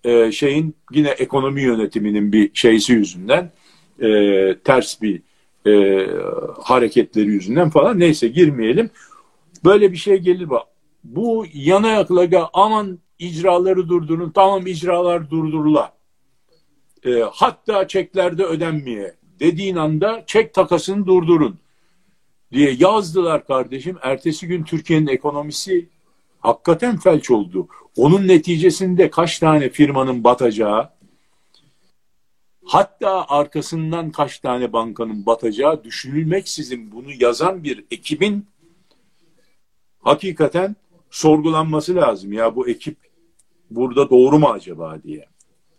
e, şeyin yine ekonomi yönetiminin bir şeysi yüzünden e, ters bir e, hareketleri yüzünden falan neyse girmeyelim. Böyle bir şey gelir bak. Bu yana yakılaga aman icraları durdurun tamam icralar durdurula. E, hatta çeklerde ödenmeye dediğin anda çek takasını durdurun diye yazdılar kardeşim. Ertesi gün Türkiye'nin ekonomisi hakikaten felç oldu. Onun neticesinde kaç tane firmanın batacağı, hatta arkasından kaç tane bankanın batacağı düşünülmeksizin bunu yazan bir ekibin hakikaten sorgulanması lazım. Ya bu ekip burada doğru mu acaba diye.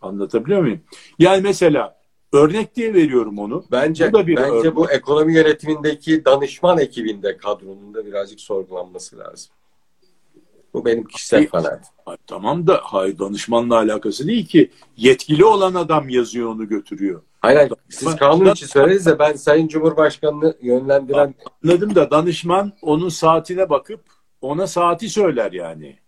Anlatabiliyor muyum? Yani mesela örnek diye veriyorum onu. Bence bu da bir bence örnek. bu ekonomi yönetimindeki danışman ekibinde kadronun da birazcık sorgulanması lazım. Bu benim kişisel kanaatim. Tamam da hayır danışmanla alakası değil ki. Yetkili olan adam yazıyor onu götürüyor. Hayır, siz kanun için söyleriz de ben Sayın Cumhurbaşkanı'nı yönlendiren... Anladım da danışman onun saatine bakıp ona saati söyler yani.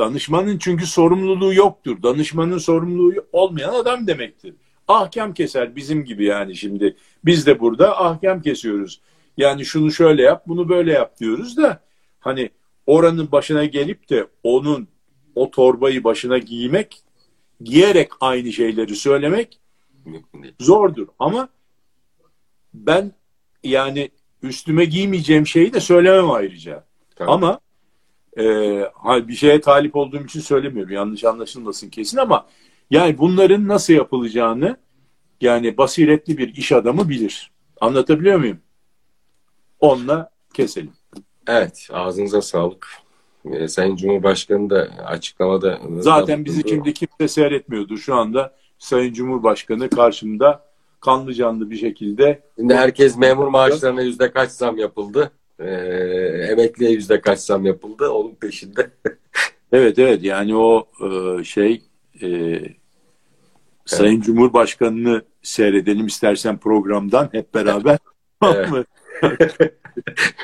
Danışmanın çünkü sorumluluğu yoktur. Danışmanın sorumluluğu olmayan adam demektir. Ahkam keser bizim gibi yani şimdi. Biz de burada ahkam kesiyoruz. Yani şunu şöyle yap, bunu böyle yap diyoruz da hani oranın başına gelip de onun o torbayı başına giymek, giyerek aynı şeyleri söylemek zordur. Ama ben yani üstüme giymeyeceğim şeyi de söylemem ayrıca. Tamam. Ama e, bir şeye talip olduğum için söylemiyorum. Yanlış anlaşılmasın kesin ama yani bunların nasıl yapılacağını yani basiretli bir iş adamı bilir. Anlatabiliyor muyum? Onunla keselim. Evet, ağzınıza sağlık. Ee, Sayın Cumhurbaşkanı da açıklamada... Zaten bizi şimdi kimse seyretmiyordu. Şu anda Sayın Cumhurbaşkanı karşımda kanlı canlı bir şekilde... Şimdi herkes memur maaşlarına yüzde kaç zam yapıldı? Ee, emekliye yüzde kaç zam yapıldı? Onun peşinde. (laughs) evet evet yani o e, şey e, Sayın evet. Cumhurbaşkanı'nı seyredelim istersen programdan hep beraber. (laughs) Evet. (laughs)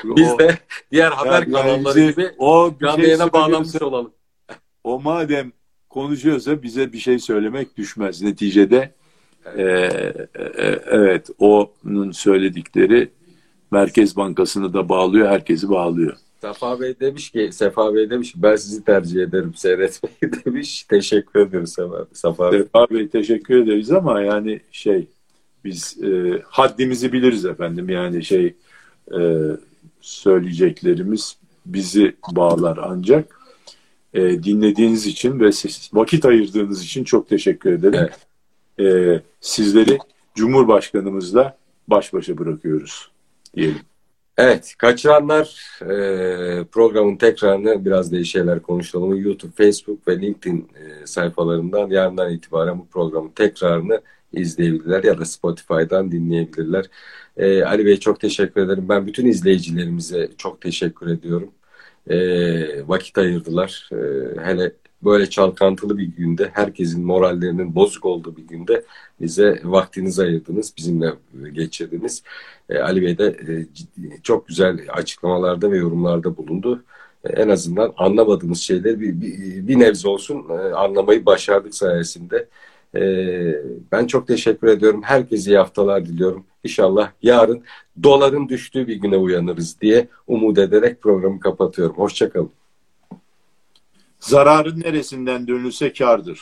Biz de diğer haber yani kanalları gibi o canlı şey bağlanmış olalım. O madem konuşuyorsa bize bir şey söylemek düşmez. Neticede evet, e, evet onun söyledikleri Merkez Bankası'nı da bağlıyor, herkesi bağlıyor. Safa Bey demiş ki, Sefa Bey demiş ki ben sizi tercih ederim seyretmeyi (laughs) demiş. Teşekkür ederiz Sefa, Safa Bey. Sefa Bey teşekkür ederiz ama yani şey biz e, haddimizi biliriz efendim yani şey e, söyleyeceklerimiz bizi bağlar ancak e, dinlediğiniz için ve siz, vakit ayırdığınız için çok teşekkür ederim. Evet. E, sizleri Cumhurbaşkanımızla baş başa bırakıyoruz diyelim. Evet, kaçıranlar e, programın tekrarını biraz değişik şeyler konuşalım. YouTube, Facebook ve LinkedIn e, sayfalarından yarından itibaren bu programın tekrarını izleyebilirler ya da Spotify'dan dinleyebilirler. E, Ali Bey çok teşekkür ederim. Ben bütün izleyicilerimize çok teşekkür ediyorum. E, vakit ayırdılar. E, hele böyle çalkantılı bir günde, herkesin morallerinin bozuk olduğu bir günde bize vaktinizi ayırdınız, bizimle geçirdiniz. E, Ali Bey de e, ciddi, çok güzel açıklamalarda ve yorumlarda bulundu. E, en azından anlamadığımız şeyleri bir, bir, bir nebze olsun e, anlamayı başardık sayesinde. E, ben çok teşekkür ediyorum. Herkese iyi haftalar diliyorum. İnşallah yarın doların düştüğü bir güne uyanırız diye umut ederek programı kapatıyorum. Hoşçakalın. Zararın neresinden dönülse kardır.